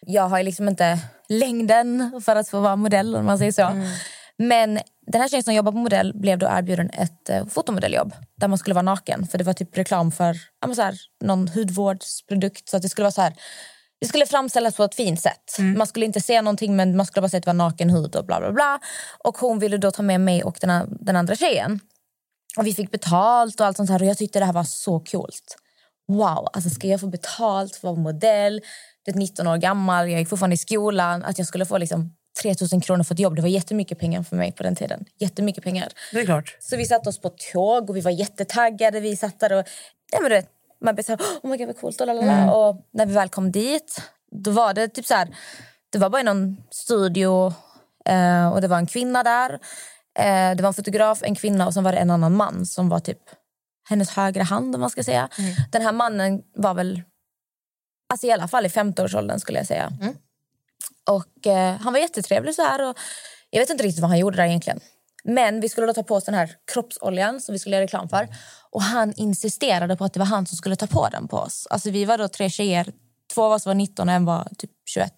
Jag har liksom inte längden för att få vara modell om man säger så. Men den här tjejen som jobbar på modell blev då erbjuden ett eh, fotomodelljobb. Där man skulle vara naken. För det var typ reklam för ja, så här, någon hudvårdsprodukt. Så att det skulle vara så här. Det skulle framställas på ett fint sätt. Man skulle inte se någonting men man skulle bara se att det var naken hud och bla bla bla. Och hon ville då ta med mig och den, den andra tjejen. Och vi fick betalt och allt sånt här. Och jag tyckte det här var så coolt. Wow, alltså ska jag få betalt för att vara modell? Det är 19 år gammal, jag gick fortfarande i skolan. Att jag skulle få liksom 3000 kronor för ett jobb, det var jättemycket pengar för mig på den tiden. Jättemycket pengar. Det är klart. Så vi satte oss på tåg och vi var jättetaggade. Vi satt där och... Ja, men du vet, man blev så här, oh my god vad coolt. Och, lalala. och när vi väl kom dit, då var det typ så här... Det var bara i någon studio eh, och det var en kvinna där. Eh, det var en fotograf, en kvinna och sen var det en annan man som var typ hennes högra hand om man ska säga. Den här mannen var väl alltså i alla fall i 50-årsåldern skulle jag säga. Och eh, han var jättetrevlig så här och jag vet inte riktigt vad han gjorde där egentligen. Men vi skulle då ta på oss den här kroppsoljan som vi skulle göra reklam för. Och han insisterade på att det var han som skulle ta på den på oss. Alltså vi var då tre tjejer. Två av oss var 19 och en var typ 21.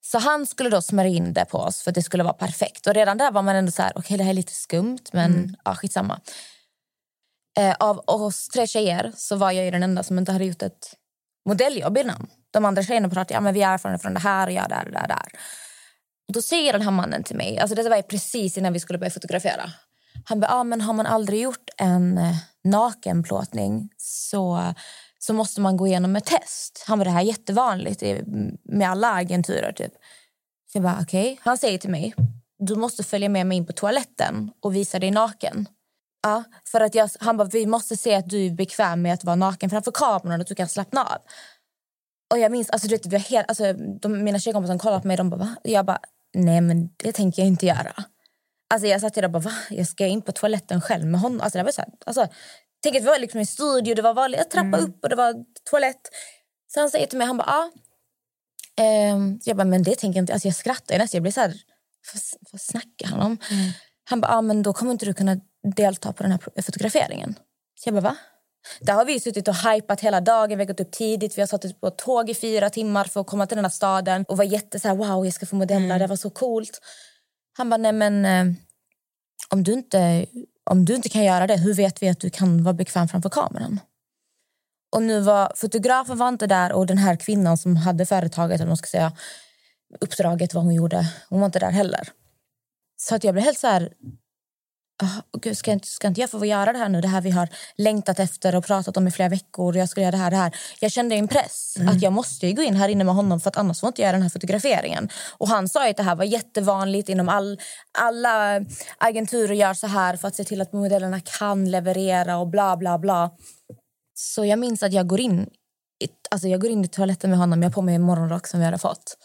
Så han skulle då smörja in det på oss för att det skulle vara perfekt. Och redan där var man ändå så här, okej okay, det här är lite skumt men mm. ja, skitsamma. Eh, av oss tre tjejer så var jag ju den enda som inte hade gjort ett modelljobb innan. De andra tjejerna pratar ja men vi är erfarna från det här och jag där och där, där. Då säger den här mannen till mig, alltså det var precis innan vi skulle börja fotografera. Han bara, ah, men har man aldrig gjort en eh, nakenplåtning så, så måste man gå igenom ett test. Han bara, det här är jättevanligt med alla agenturer typ. Så jag bara, okej. Okay. Han säger till mig, du måste följa med mig in på toaletten och visa dig naken. Ja, för att jag, han bara, vi måste se att du är bekväm med att vara naken framför kameran och att du kan slappna av. Och jag minns, alltså, du vet, vi helt, alltså, de, mina tjejkompisar kollade på mig de bara, va? Jag bara, nej men det tänker jag inte göra. Alltså jag satt där och bara, va? Jag ska in på toaletten själv med honom. Alltså det var så här, alltså, tänk att det var liksom en studio, det var vanligt, trappa mm. upp och det var toalett. Så han säger till mig, han bara, ja. Ehm, jag bara, men det tänker jag inte. Alltså jag skrattar nästan, jag blir så här, vad, vad snackar han om? Mm. Han bara, ja men då kommer inte du kunna delta på den här fotograferingen. Så jag bara, va? Där har vi suttit och hypat hela dagen, vi har gått upp tidigt, vi har suttit på tåg i fyra timmar för att komma till den här staden och var jätte så här, wow, jag ska få modella, mm. det var så coolt. Han bara, nej men eh, om du, inte, om du inte kan göra det, hur vet vi att du kan vara bekväm framför kameran? Och nu var fotografen var inte där och den här kvinnan som hade företaget, eller man ska säga, uppdraget, vad hon gjorde, hon var inte där heller. Så att jag blev helt så här, oh, Gud, ska, inte, ska inte jag få göra det här nu? Det här vi har längtat efter och pratat om i flera veckor. Jag ska göra det här, det här. Jag kände en press mm. att jag måste gå in här inne med honom för att annars får inte göra den här fotograferingen. Och han sa att det här var jättevanligt inom all, alla agenturer gör så här för att se till att modellerna kan leverera och bla bla bla. Så jag minns att jag går in, alltså jag går in i toaletten med honom. Jag har på mig morgonrock som vi hade fått.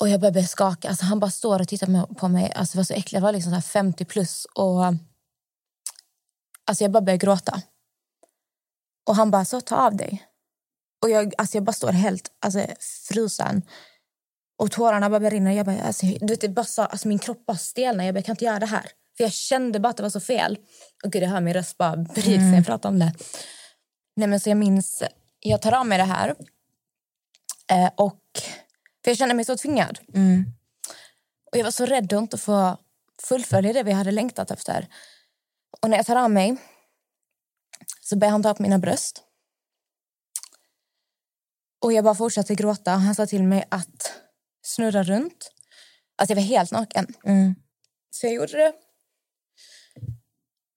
Och jag började skaka. Alltså, han bara står och tittar på mig. Alltså, det var så äckligt. Jag var liksom så 50 plus. Och, alltså, jag bara började gråta. Och han bara, så ta av dig. Och jag, alltså, jag bara står helt alltså, frusen. Och tårarna bara rinner. Jag bara, alltså, du vet, det bara så, alltså, min kropp bara stelnar. Jag bara, jag kan inte göra det här. För jag kände bara att det var så fel. Och gud, jag hör min röst bara sig mm. jag pratar om det. Nej, men så jag minns, jag tar av mig det här. Eh, och för jag kände mig så tvingad. Mm. Och jag var så rädd att inte få fullfölja det vi hade längtat efter. Och när jag tar av mig så börjar han ta på mina bröst. Och jag bara fortsatte gråta. Han sa till mig att snurra runt. Alltså jag var helt naken. Mm. Så jag gjorde det.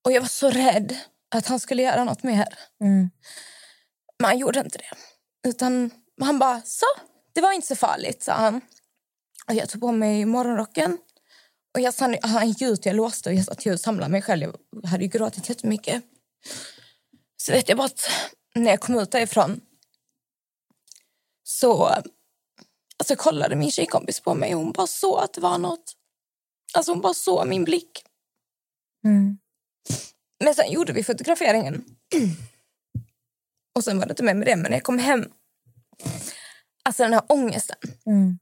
Och jag var så rädd att han skulle göra något mer. Mm. Men han gjorde inte det. Utan han bara, så, det var inte så farligt, sa han. Och jag tog på mig morgonrocken. Och jag, han gick ut, jag låste och jag satt och samlade mig själv. Jag hade ju gråtit jättemycket. Så vet jag bara att när jag kom ut därifrån så alltså, kollade min tjejkompis på mig och hon bara såg att det var något. Alltså hon bara såg min blick. Mm. Men sen gjorde vi fotograferingen. Och sen var det inte mer med det, men när jag kom hem Alltså den här ångesten. Mm.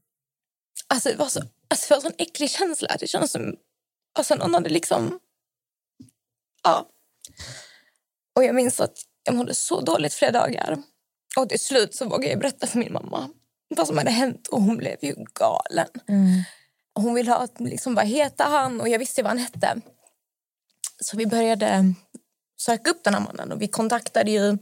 Alltså, det var så, alltså det var en äcklig känsla. Det kändes som alltså, någon hade liksom... Ja. Och jag minns att jag mådde så dåligt flera dagar. Och till slut så vågade jag berätta för min mamma vad som hade hänt. Och hon blev ju galen. Mm. hon ville ha liksom, vad heter han? Och jag visste vad han hette. Så vi började söka upp den här mannen. Och vi kontaktade ju...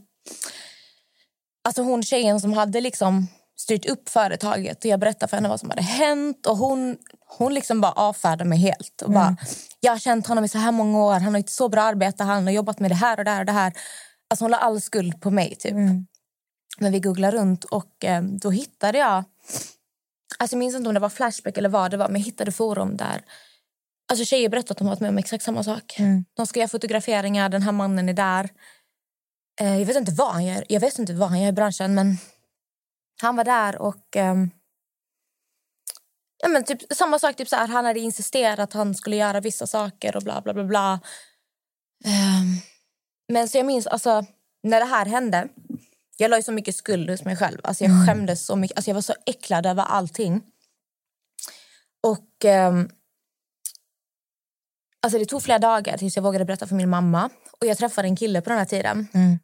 Alltså hon tjejen som hade liksom styrt upp företaget. Och Jag berättade för henne vad som hade hänt. Och Hon, hon liksom bara avfärdade mig helt. Och bara, mm. Jag har känt honom i så här många år. Han har ett så bra arbete. Han har jobbat med det här och det här. Och det här. Alltså hon la all skuld på mig. typ. Mm. Men vi googlade runt och eh, då hittade jag... Alltså jag minns inte om det var Flashback eller vad det var. Men jag hittade forum där Alltså tjejer berättar att de har varit med om exakt samma sak. Mm. De ska göra fotograferingar, den här mannen är där. Eh, jag vet inte vad han gör. Jag vet inte vad han gör i branschen men han var där och... Um, ja, men typ, samma sak, typ så här, han hade insisterat att han skulle göra vissa saker och bla bla bla. bla. Um, men så jag minns, alltså, när det här hände... Jag la så mycket skuld hos mig själv. Alltså, jag mm. skämdes så mycket. Alltså, jag var så äcklad över allting. Och... Um, alltså, det tog flera dagar tills jag vågade berätta för min mamma. Och Jag träffade en kille på den här tiden. Mm.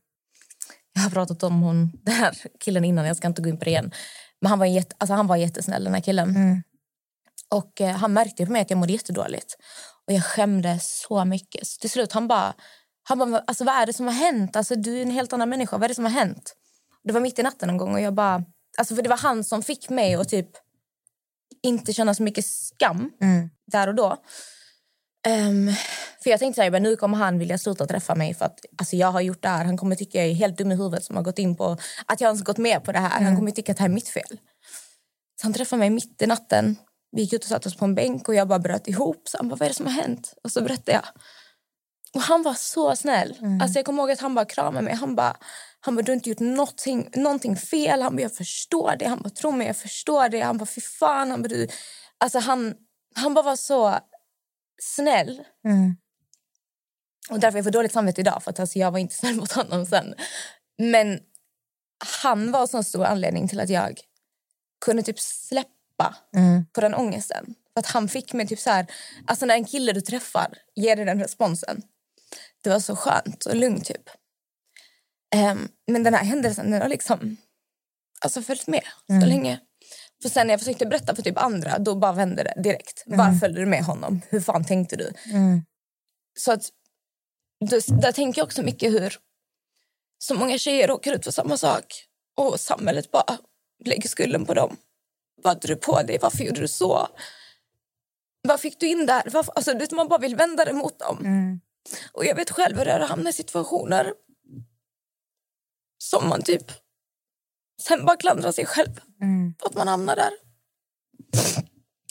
Jag har pratat om hon, den här killen innan, jag ska inte gå in på det igen. Men han var, jätte, alltså han var jättesnäll den här killen. Och eh, han märkte på mig att jag mådde jättedåligt. Och jag skämdes så mycket. Så till slut han bara, han bara, alltså vad är det som har hänt? Alltså du är en helt annan människa, vad är det som har hänt? Det var mitt i natten en gång och jag bara, alltså för det var han som fick mig att typ inte känna så mycket skam där och då. Ehm, för jag tänkte så här, nu kommer han vilja sluta träffa mig för att alltså, jag har gjort det här. Han kommer tycka jag är helt dum i huvudet som har gått in på att jag ens gått med på det här. Han kommer tycka att det här är mitt fel. Så han träffade mig mitt i natten. Vi gick ut och satte oss på en bänk och jag bara bröt ihop. Så han bara, vad är det som har hänt? Och så berättade jag. Och han var så snäll. Alltså jag kommer ihåg att han bara kramade mig. Han bara, han bara, du har inte gjort någonting, någonting fel. Han bara, jag förstår det. Han bara, tro mig, jag förstår det. Han bara, fy fan. Han bara, du... Alltså han, han bara var så snäll. Och därför jag får dåligt samvete idag. För att alltså, jag var inte snäll mot honom sen. Men han var en stor anledning till att jag kunde typ släppa på den ångesten. För att han fick mig typ så här... Alltså när en kille du träffar ger dig den responsen. Det var så skönt och lugnt typ. Ehm, men den här händelsen den har liksom alltså, följt med så länge. För sen när jag försökte berätta för typ andra, då bara vände det direkt. Varför följde du med honom? Hur fan tänkte du? Så att, då, där tänker jag också mycket hur så många tjejer råkar ut för samma sak. Och samhället bara lägger skulden på dem. Vad hade du på dig? Varför gjorde du så? Vad fick du in där? Varför? Alltså, vet, man bara vill vända det mot dem. Och jag vet själv hur det är att hamna i situationer som man typ sen bara klandrar sig själv för att man hamnar där.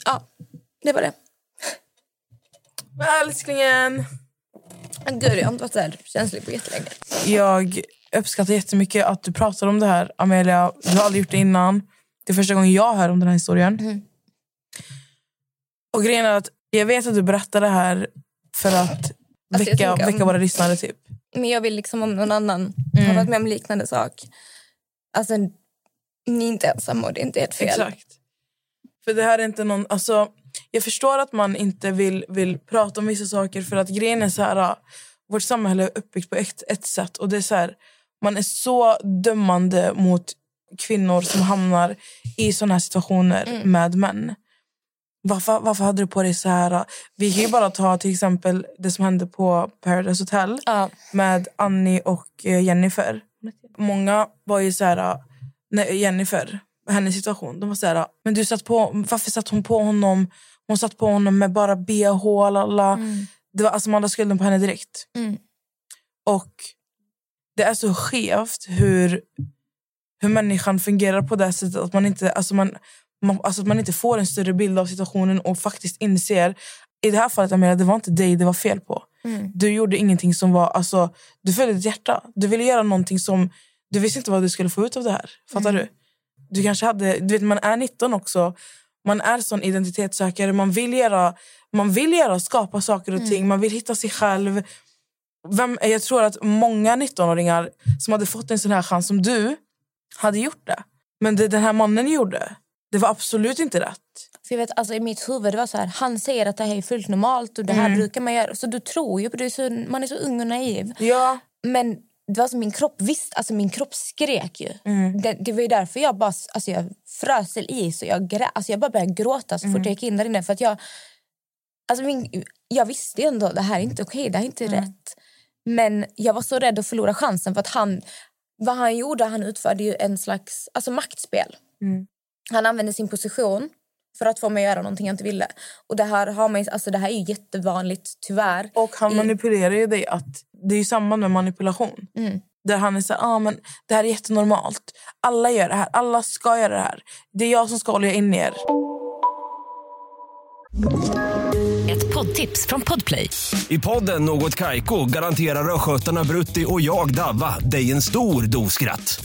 Ja, det var det. Älsklingen, Gud, jag har inte varit så här känslig på jättelänge. jag uppskattar jättemycket att du pratar om det här. Amelia, du har aldrig gjort det innan. Det är första gången jag hör om den här historien. Och grejen är att jag vet att du berättar det här för att jag väcka, tänker om- väcka våra lyssnare. Typ. Men jag vill liksom om någon annan har varit med om liknande sak. Alltså, ni är inte ensamma och det är inte ert fel. Exakt. För det här är inte någon... Alltså, jag förstår att man inte vill, vill prata om vissa saker för att grejen är så här... äh, Vårt samhälle är uppbyggt på ett, ett sätt och det är så här... Man är så dömande mot kvinnor som hamnar i såna här situationer med män. Varför, varför hade du på dig så här? Vi kan ju bara ta till exempel det som hände på Paradise Hotel Ja. med Annie och eh, Jennifer. Många var ju så här... Nej, Jennifer, hennes situation. De var så här, men du satt på, varför satt hon på honom? Hon satt på honom med bara bh. Lala. Det var, alltså, man la skulden på henne direkt. Mm. Och det är så skevt hur, hur människan fungerar på det sättet. Att man, inte, alltså man, man, alltså att man inte får en större bild av situationen och faktiskt inser. I det här fallet Amelia, det var inte dig det var fel på. Du gjorde ingenting som var... Alltså, du följde ditt hjärta. Du ville göra någonting som... Du visste inte vad du skulle få ut av det här. Fattar du? Du kanske hade... Du vet, man är 19 också. Man är sån identitetssökare. Man vill göra, man vill göra skapa saker och ting. Man vill hitta sig själv. Vem, jag tror att många 19-åringar som hade fått en sån här chans som du hade gjort det. Men det den här mannen gjorde, det var absolut inte rätt. För jag vet, alltså, I mitt huvud det var så här, han säger att det här är fullt normalt och det här brukar man göra. Så du tror ju på det, så, man är så ung och naiv. Ja, Men det var som min kropp visst, alltså min kropp skrek ju. Mm. Det, det var ju därför jag bara alltså jag frös till is och jag, grä, alltså jag bara började gråta så fort Mm. jag gick in där inne. För att jag, alltså min, jag visste ju ändå det här är inte okej, det här är inte Mm. rätt. Men jag var så rädd att förlora chansen för att han, vad han gjorde, han utförde ju en slags alltså maktspel. Mm. Han använde sin position för att få mig att göra någonting jag inte ville. Och det här, har man, alltså det här är ju jättevanligt, tyvärr. och han i- manipulerar ju dig. att Det är ju samband med manipulation. Mm. Där han är så här, ah, men det här är jättenormalt. Alla gör det här. Alla ska göra det här. Det är jag som ska hålla in er. Ett poddtips från Podplay. I podden Något Kaiko garanterar östgötarna Brutti och jag, Davva, dig en stor dos skratt.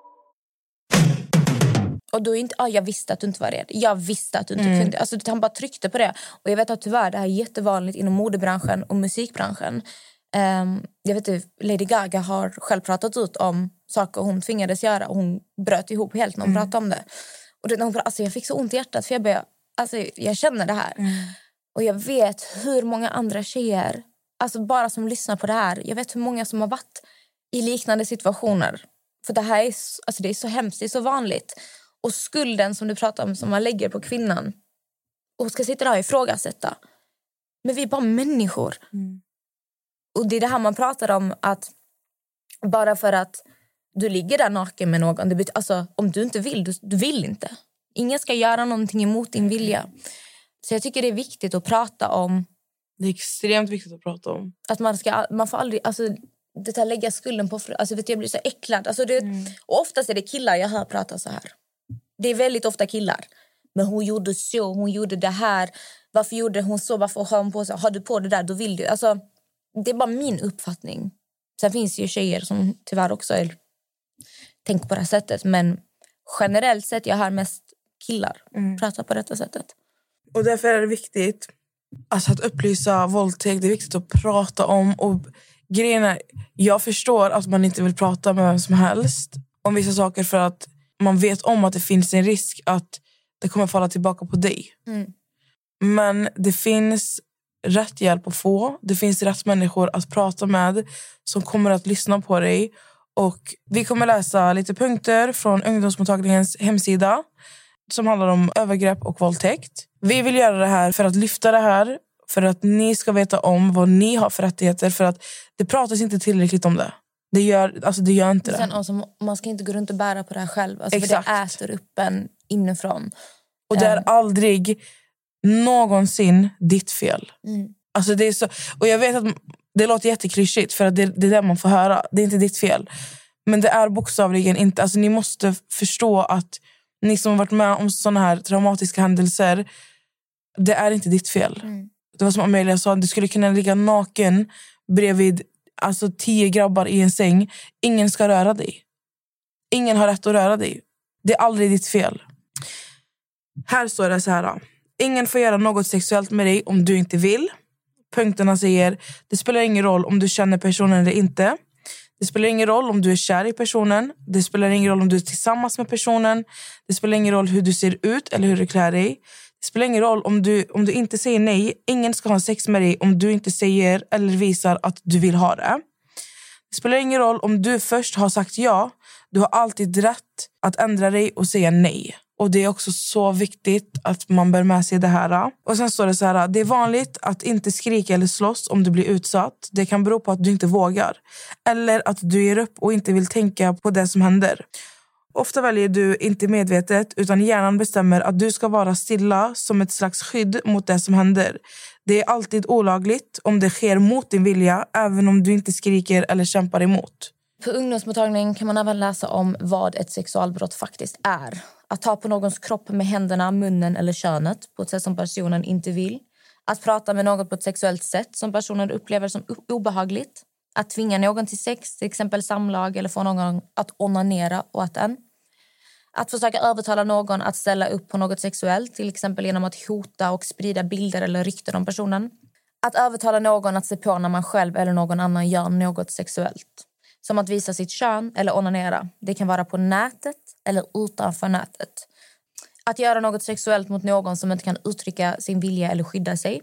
Och då är inte, ah, jag visste att du inte var rädd. Jag visste att du inte Mm. kunde. Alltså, han bara tryckte på det. Och jag vet att tyvärr det här är jättevanligt inom modebranschen och musikbranschen. Ehm, jag vet inte, Lady Gaga har själv pratat ut om saker hon tvingades göra. Och hon bröt ihop helt när hon pratade om det. Och det, när hon, pratade- alltså, jag fick så ont i hjärtat för jag, började, alltså, jag känner det här. Och jag vet hur många andra tjejer, alltså bara som lyssnar på det här. Jag vet hur många som har varit i liknande situationer. För det här är, alltså, det är så hemskt, det är så vanligt. Och skulden som du pratar om som man lägger på kvinnan och ska sitta där och ifrågasätta. Men vi är bara människor. Och det är det här man pratar om att bara för att du ligger där naken med någon, det betyder, alltså, om du inte vill, du, du vill inte. Ingen ska göra någonting emot din vilja. Så jag tycker det är viktigt att prata om Det är extremt viktigt att prata om. att man ska man får aldrig alltså det här lägga skulden på alltså vet du, jag blir så äcklad alltså det, och oftast är det killar jag hör prata så här. Det är väldigt ofta killar. Men hon gjorde så, hon gjorde det här. Varför gjorde hon så? Varför har hon på sig? Har du på det där, då vill du. Alltså, det är bara min uppfattning. Sen finns det ju tjejer som tyvärr också är, tänker på det här sättet. Men generellt sett, jag hör mest killar prata på detta sättet. Och därför är det viktigt alltså, att upplysa våldtäkt. Det är viktigt att prata om. Och grejen är, jag förstår att man inte vill prata med vem som helst om vissa saker för att man vet om att det finns en risk att det kommer falla tillbaka på dig. Men det finns rätt hjälp att få. Det finns rätt människor att prata med som kommer att lyssna på dig. Och Vi kommer läsa lite punkter från ungdomsmottagningens hemsida som handlar om övergrepp och våldtäkt. Vi vill göra det här för att lyfta det här, för att ni ska veta om vad ni har för rättigheter. För att det pratas inte tillräckligt om det. Det gör, alltså det gör inte det. Sen, alltså, man ska inte gå runt och bära på det här själv. Alltså, för Exakt. det äter upp en inifrån. Och det är Eh. aldrig någonsin ditt fel. Alltså det är så, och jag vet att det låter jätteklyschigt för att det, det är det man får höra. Det är inte ditt fel. Men det är bokstavligen inte. Alltså ni måste förstå att ni som har varit med om såna här traumatiska händelser, det är inte ditt fel. Det var som Amelia sa, du skulle kunna ligga naken bredvid alltså, tio grabbar i en säng. Ingen ska röra dig. Ingen har rätt att röra dig. Det är aldrig ditt fel. Här står det så här. Ingen får göra något sexuellt med dig om du inte vill. Punkterna säger det spelar ingen roll om du känner personen eller inte. Det spelar ingen roll om du är kär i personen. Det spelar ingen roll om du är tillsammans med personen. Det spelar ingen roll hur du ser ut eller hur du klär dig. Det spelar ingen roll om du, om du inte säger nej. Ingen ska ha sex med dig om du inte säger eller visar att du vill ha det. Det spelar ingen roll om du först har sagt ja. Du har alltid rätt att ändra dig och säga nej. Och Det är också så viktigt att man bär med sig det här. Och Sen står det så här. Det är vanligt att inte skrika eller slåss om du blir utsatt. Det kan bero på att du inte vågar. Eller att du ger upp och inte vill tänka på det som händer. Ofta väljer du inte medvetet utan hjärnan bestämmer att du ska vara stilla som ett slags skydd mot det som händer. Det är alltid olagligt om det sker mot din vilja även om du inte skriker eller kämpar emot. På ungdomsmottagningen kan man även läsa om vad ett sexualbrott faktiskt är. Att ta på någons kropp med händerna, munnen eller könet på ett sätt som personen inte vill. Att prata med någon på ett sexuellt sätt som personen upplever som obehagligt. Att tvinga någon till sex, till exempel samlag eller få någon att onanera åt en. Att försöka övertala någon att ställa upp på något sexuellt, till exempel genom att hota och sprida bilder eller rykten om personen. Att övertala någon att se på när man själv eller någon annan gör något sexuellt. Som att visa sitt kön eller onanera. Det kan vara på nätet eller utanför nätet. Att göra något sexuellt mot någon som inte kan uttrycka sin vilja eller skydda sig.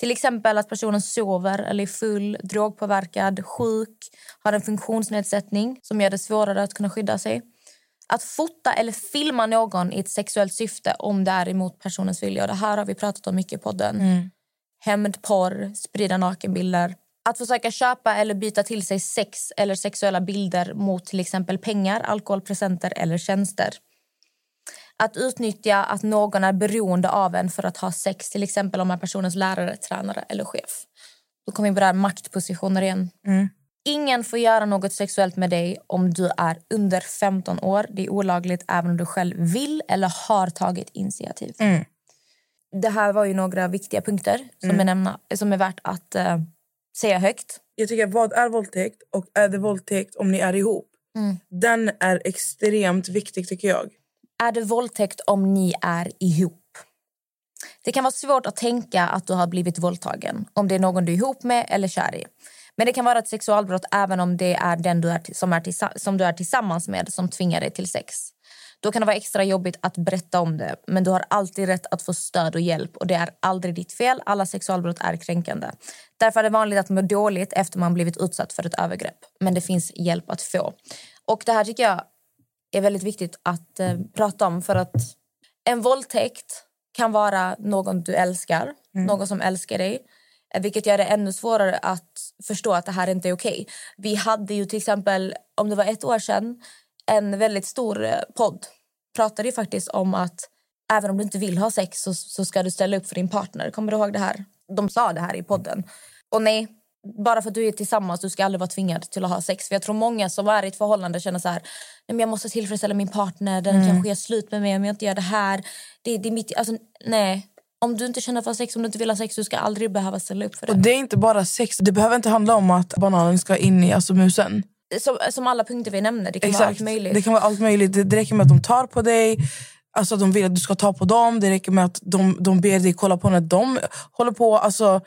Till exempel att personen sover eller är full, drogpåverkad, sjuk, har en funktionsnedsättning som gör det svårare att kunna skydda sig. Att fota eller filma någon i ett sexuellt syfte om det är emot personens vilja. Och det här har vi pratat om mycket i podden. Hämndporr, sprida nakenbilder. Att försöka köpa eller byta till sig sex eller sexuella bilder mot till exempel pengar, alkohol, presenter eller tjänster. Att utnyttja att någon är beroende av en för att ha sex, till exempel om är personens lärare, tränare eller chef. Då kommer vi på det här maktpositioner igen. Ingen får göra något sexuellt med dig om du är under 15 år. Det är olagligt även om du själv vill eller har tagit initiativ. Det här var ju några viktiga punkter som, är, nämna, som är värt att eh, säga högt. Jag tycker, vad är våldtäkt och är det våldtäkt om ni är ihop? Den är extremt viktig tycker jag. Är det våldtäkt om ni är ihop? Det kan vara svårt att tänka att du har blivit våldtagen om det är någon du är ihop med eller kär i. Men det kan vara ett sexualbrott även om det är den du är, som, är som du är tillsammans med som tvingar dig till sex. Då kan det vara extra jobbigt att berätta om det men du har alltid rätt att få stöd och hjälp och det är aldrig ditt fel. Alla sexualbrott är kränkande. Därför är det vanligt att må dåligt efter man blivit utsatt för ett övergrepp. Men det finns hjälp att få. Och det här tycker jag är väldigt viktigt att eh, prata om för att en våldtäkt kan vara någon du älskar, någon som älskar dig. eh, Vilket gör det ännu svårare att förstå att det här inte är okej. Vi hade ju till exempel, om det var ett år sedan, en väldigt stor eh, podd pratade ju faktiskt om att även om du inte vill ha sex så, så ska du ställa upp för din partner. Kommer du ihåg det här? De sa det här i podden. Och nej, bara för att du är tillsammans, du ska aldrig vara tvingad till att ha sex. För jag tror många som är i ett förhållande känner så här, nej men jag måste tillfredsställa min partner, den kanske gör slut med mig om jag inte gör det här. Det, det är mitt, alltså, nej. Om du inte känner för sex, om du inte vill ha sex, du ska aldrig behöva ställa upp för det. Och det är inte bara sex. Det behöver inte handla om att bananen ska in i alltså musen. Som, som alla punkter vi nämner, det kan vara Exakt. allt möjligt. Det kan vara allt möjligt. Det, det räcker med att de tar på dig. Alltså att de vill att du ska ta på dem. Det räcker med att de, de ber dig kolla på när de håller på. Alltså,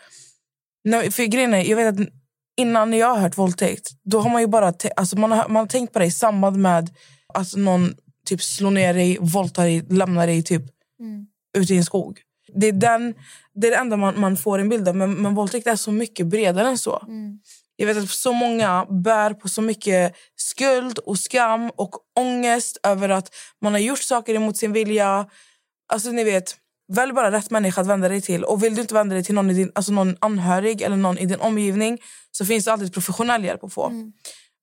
när, för grejen är, jag vet att innan jag har hört våldtäkt, då har man ju bara alltså man har, man har tänkt på det i samband med att någon typ slår ner dig, våldtar dig, lämnar dig typ ute i en skog. Det är, den, det är det enda man, man får en bild av. Men, men våldtäkt är så mycket bredare än så. Jag vet att så många bär på så mycket skuld och skam och ångest över att man har gjort saker emot sin vilja. Alltså ni vet, välj bara rätt människa att vända dig till. Och vill du inte vända dig till någon, i din, alltså någon anhörig eller någon i din omgivning så finns det alltid professionell hjälp att få.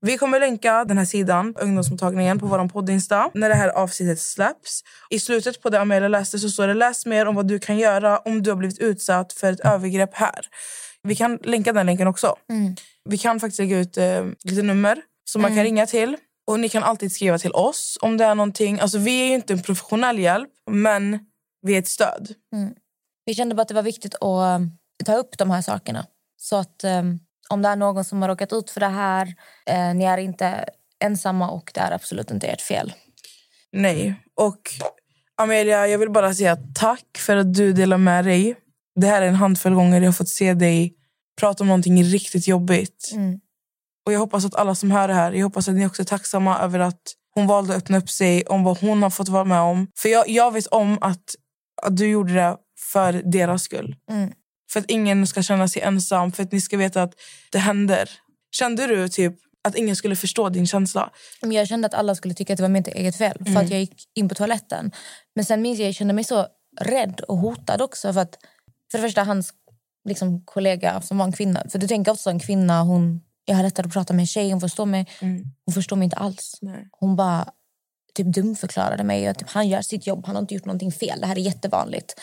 Vi kommer länka den här sidan, ungdomsmottagningen, på vår poddinsta när det här avsnittet släpps. I slutet på det Amelia läste så står det läs mer om vad du kan göra om du har blivit utsatt för ett övergrepp här. Vi kan länka den länken också. Vi kan faktiskt lägga ut eh, lite nummer som man kan ringa till. Och Ni kan alltid skriva till oss om det är någonting. Alltså, vi är ju inte en professionell hjälp, men vi är ett stöd. Vi kände bara att det var viktigt att eh, ta upp de här sakerna. Så att eh, om det är någon som har råkat ut för det här, eh, ni är inte ensamma och det är absolut inte ert fel. Nej. Och Amelia, jag vill bara säga tack för att du delar med dig. Det här är en handfull gånger jag har fått se dig prata om någonting riktigt jobbigt. Och jag hoppas att alla som hör det här, jag hoppas att ni också är tacksamma över att hon valde att öppna upp sig om vad hon har fått vara med om. För jag, jag vet om att, att du gjorde det för deras skull. För att ingen ska känna sig ensam, för att ni ska veta att det händer. Kände du typ att ingen skulle förstå din känsla? Men Jag kände att alla skulle tycka att det var mitt eget fel för att jag gick in på toaletten. Men sen minns jag, jag kände mig så rädd och hotad också. För att för det första hans liksom, kollega som var en kvinna. För du tänker ofta en kvinna, hon, jag har lättare att prata med en tjej, hon förstår mig. Hon förstår mig inte alls. Nej. Hon bara typ dumförklarade mig. Och typ, han gör sitt jobb, han har inte gjort någonting fel. Det här är jättevanligt.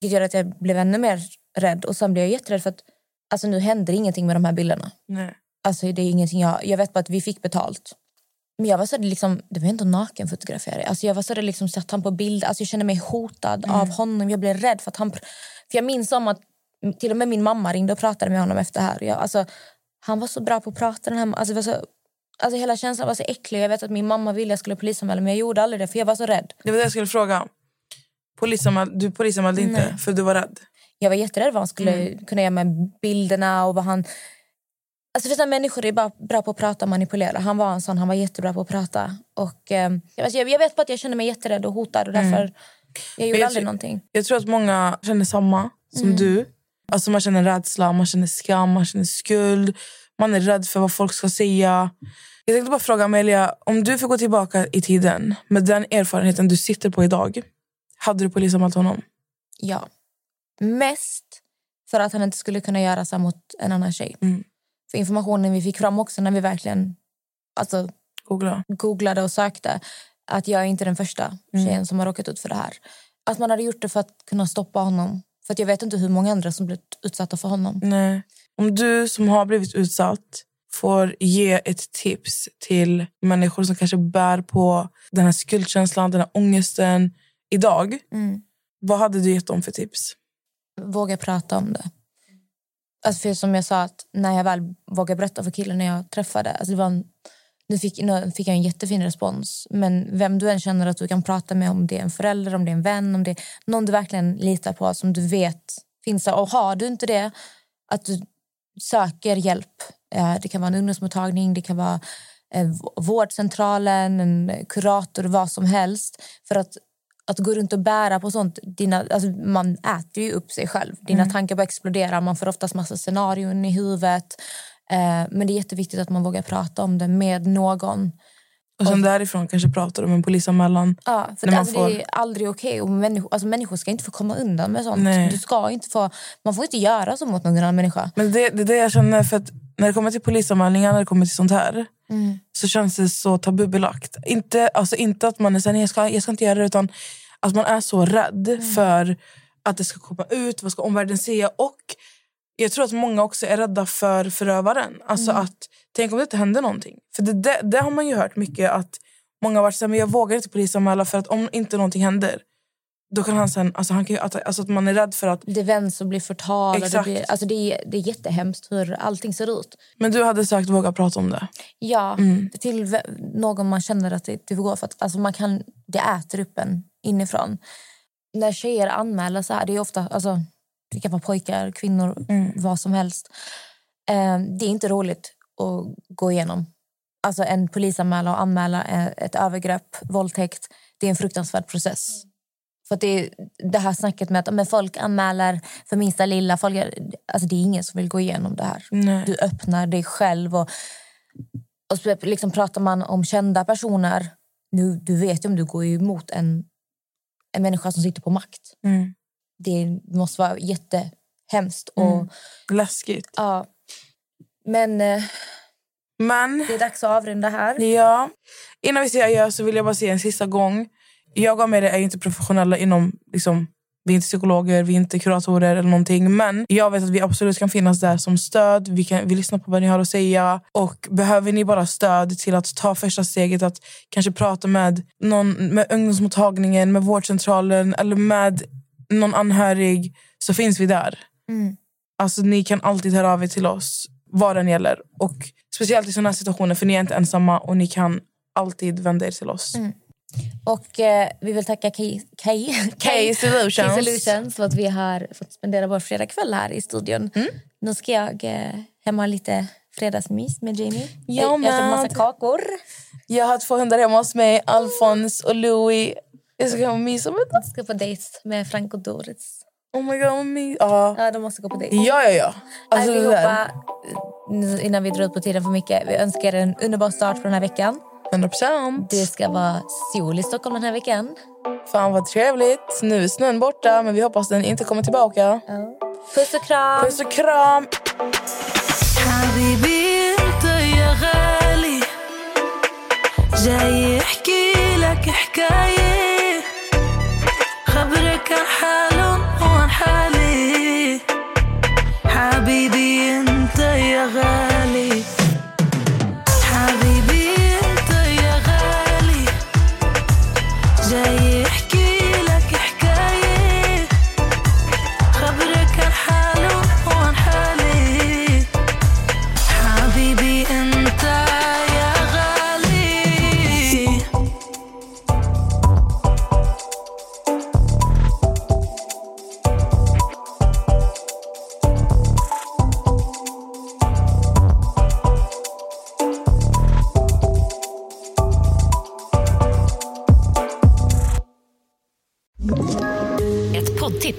Det gör att jag blev ännu mer rädd. Och sen blev jag jätterädd för att alltså, nu händer ingenting med de här bilderna. Nej. Alltså, det är ingenting jag, jag vet bara att vi fick betalt. Men jag var så där liksom, det var inte nakenfotografering. Alltså jag var så där liksom, satt han på bild. Alltså jag kände mig hotad av honom. Jag blev rädd för att han... För jag minns om att till och med min mamma ringde och pratade med honom efter det här. Jag, alltså, han var så bra på att prata. Den här, alltså, det var så, alltså hela känslan var så äcklig. Jag vet att min mamma ville att jag skulle polisanmäla men jag gjorde aldrig det för jag var så rädd. Det var det jag skulle fråga. Polisanmäl, du polisanmälde inte för du var rädd? Jag var jätterädd vad han skulle kunna göra med bilderna och vad han... Alltså vissa människor är bara bra på att prata och manipulera. Han var en sån, han var jättebra på att prata. Och, eh, alltså, jag, jag vet bara att jag kände mig jätterädd och hotad och därför jag gjorde jag aldrig någonting. Jag tror att många känner samma som du. Alltså man känner rädsla, man känner skam, man känner skuld. Man är rädd för vad folk ska säga. Jag tänkte bara fråga Amelia, om du får gå tillbaka i tiden med den erfarenheten du sitter på idag. Hade du polisanmält honom? Ja. Mest för att han inte skulle kunna göra så mot en annan tjej. Mm. För informationen vi fick fram också när vi verkligen alltså, Googla. googlade och sökte att jag är inte den första tjejen som har råkat ut för det här. Att man hade gjort det för att kunna stoppa honom. För att jag vet inte hur många andra som blivit utsatta för honom. Nej. Om du som har blivit utsatt får ge ett tips till människor som kanske bär på den här skuldkänslan, den här ångesten idag. Vad hade du gett dem för tips? Våga prata om det. Alltså för som jag sa, att när jag väl vågade berätta för killen när jag träffade, alltså det var en Nu fick, nu fick jag en jättefin respons. Men vem du än känner att du kan prata med, om det är en förälder, om det är en vän, om det är någon du verkligen litar på, som du vet finns där. Och har du inte det, att du söker hjälp. Eh, Det kan vara en ungdomsmottagning, det kan vara eh, vårdcentralen, en kurator, vad som helst. För att, att gå runt och bära på sånt, dina, alltså man äter ju upp sig själv. Dina tankar bara exploderar, man får oftast massa scenarion i huvudet. Eh, men det är jätteviktigt att man vågar prata om det med någon. Och sen därifrån kanske pratar om en polisanmälan. Ja, för När det, alltså, får- det är aldrig okej. Och människor, alltså, människor ska inte få komma undan med sånt. Nej. Du ska inte få, man får inte göra så mot någon annan människa. Men det, det är det jag känner, för att när det kommer till polisanmälningar, när det kommer till sånt här så känns det så tabubelagt. Inte, alltså inte att man är såhär, "Nej, jag ska, jag ska inte göra det utan att man är så rädd för att det ska komma ut, vad ska omvärlden säga? Och jag tror att många också är rädda för förövaren. Alltså att, tänk om det inte händer någonting. För det, det, det har man ju hört mycket att många har varit såhär, men jag vågar inte polisanmäla för att om inte någonting händer då kan han sen, alltså han kan ju, alltså att man är rädd för att Det vänds och blir förtal. och Det, Exakt. blir, alltså det, är, det är jättehemskt hur allting ser ut. Men du hade sagt våga prata om det. Ja, Mm. till någon man känner att det, det går för att alltså man kan, det äter upp en inifrån. När tjejer anmäler så här, det är ofta, alltså, det kan vara pojkar, kvinnor, Mm. vad som helst. Eh, det är inte roligt att gå igenom. Alltså en polisanmälan och anmäla eh, ett övergrepp, våldtäkt, det är en fruktansvärd process. För det, det här snacket med att men folk anmäler för minsta lilla. Folk, alltså det är ingen som vill gå igenom det här. Nej. Du öppnar dig själv. Och, och spe- liksom pratar man om kända personer. Nu, du vet ju om du går emot en, en människa som sitter på makt. Mm. Det måste vara jättehemskt. Och, Mm. Läskigt. ja. Men eh, Men det är dags att avrunda här. ja, innan vi säger adjö så vill jag bara säga en sista gång. Jag och Amelia är inte professionella inom... Liksom, vi är inte psykologer, vi är inte kuratorer eller någonting. Men jag vet att vi absolut kan finnas där som stöd. Vi, kan, vi lyssnar på vad ni har att säga. Och behöver ni bara stöd till att ta första steget att kanske prata med någon med ungdomsmottagningen, med vårdcentralen eller med någon anhörig så finns vi där. Mm. Alltså, ni kan alltid höra av er till oss vad den gäller. Och Speciellt i såna situationer, för ni är inte ensamma och ni kan alltid vända er till oss. Och eh, vi vill tacka Kay, Kay, Kay Solutions. Kay Solutions för att vi har fått spendera vår fredagkväll här i studion. Mm. Nu ska jag eh, hem och ha lite fredagsmys med Jamie. Jag jag har massa kakor. Jag har två hundar hemma hos mig, Alfons och Louis. Jag ska hem och mysa med dem. Jag ska på dejt med Frank och Doris. Oh my god, vad mys. Ja. Ja, de måste gå på dejt. ja, ja, ja. Alltså, det där. Allihopa, nu innan vi drar ut på tiden för mycket, vi önskar er en underbar start på den här veckan. 100%. Det ska vara sol i Stockholm den här veckan. Fan vad trevligt. Nu är snön borta, men vi hoppas den inte kommer tillbaka. Puss och kram! Puss och kram. حبيبي انت يا غالي جاي احكي لك حكاية عن حالهم وعن حالي حبيبي أنت يا غالي.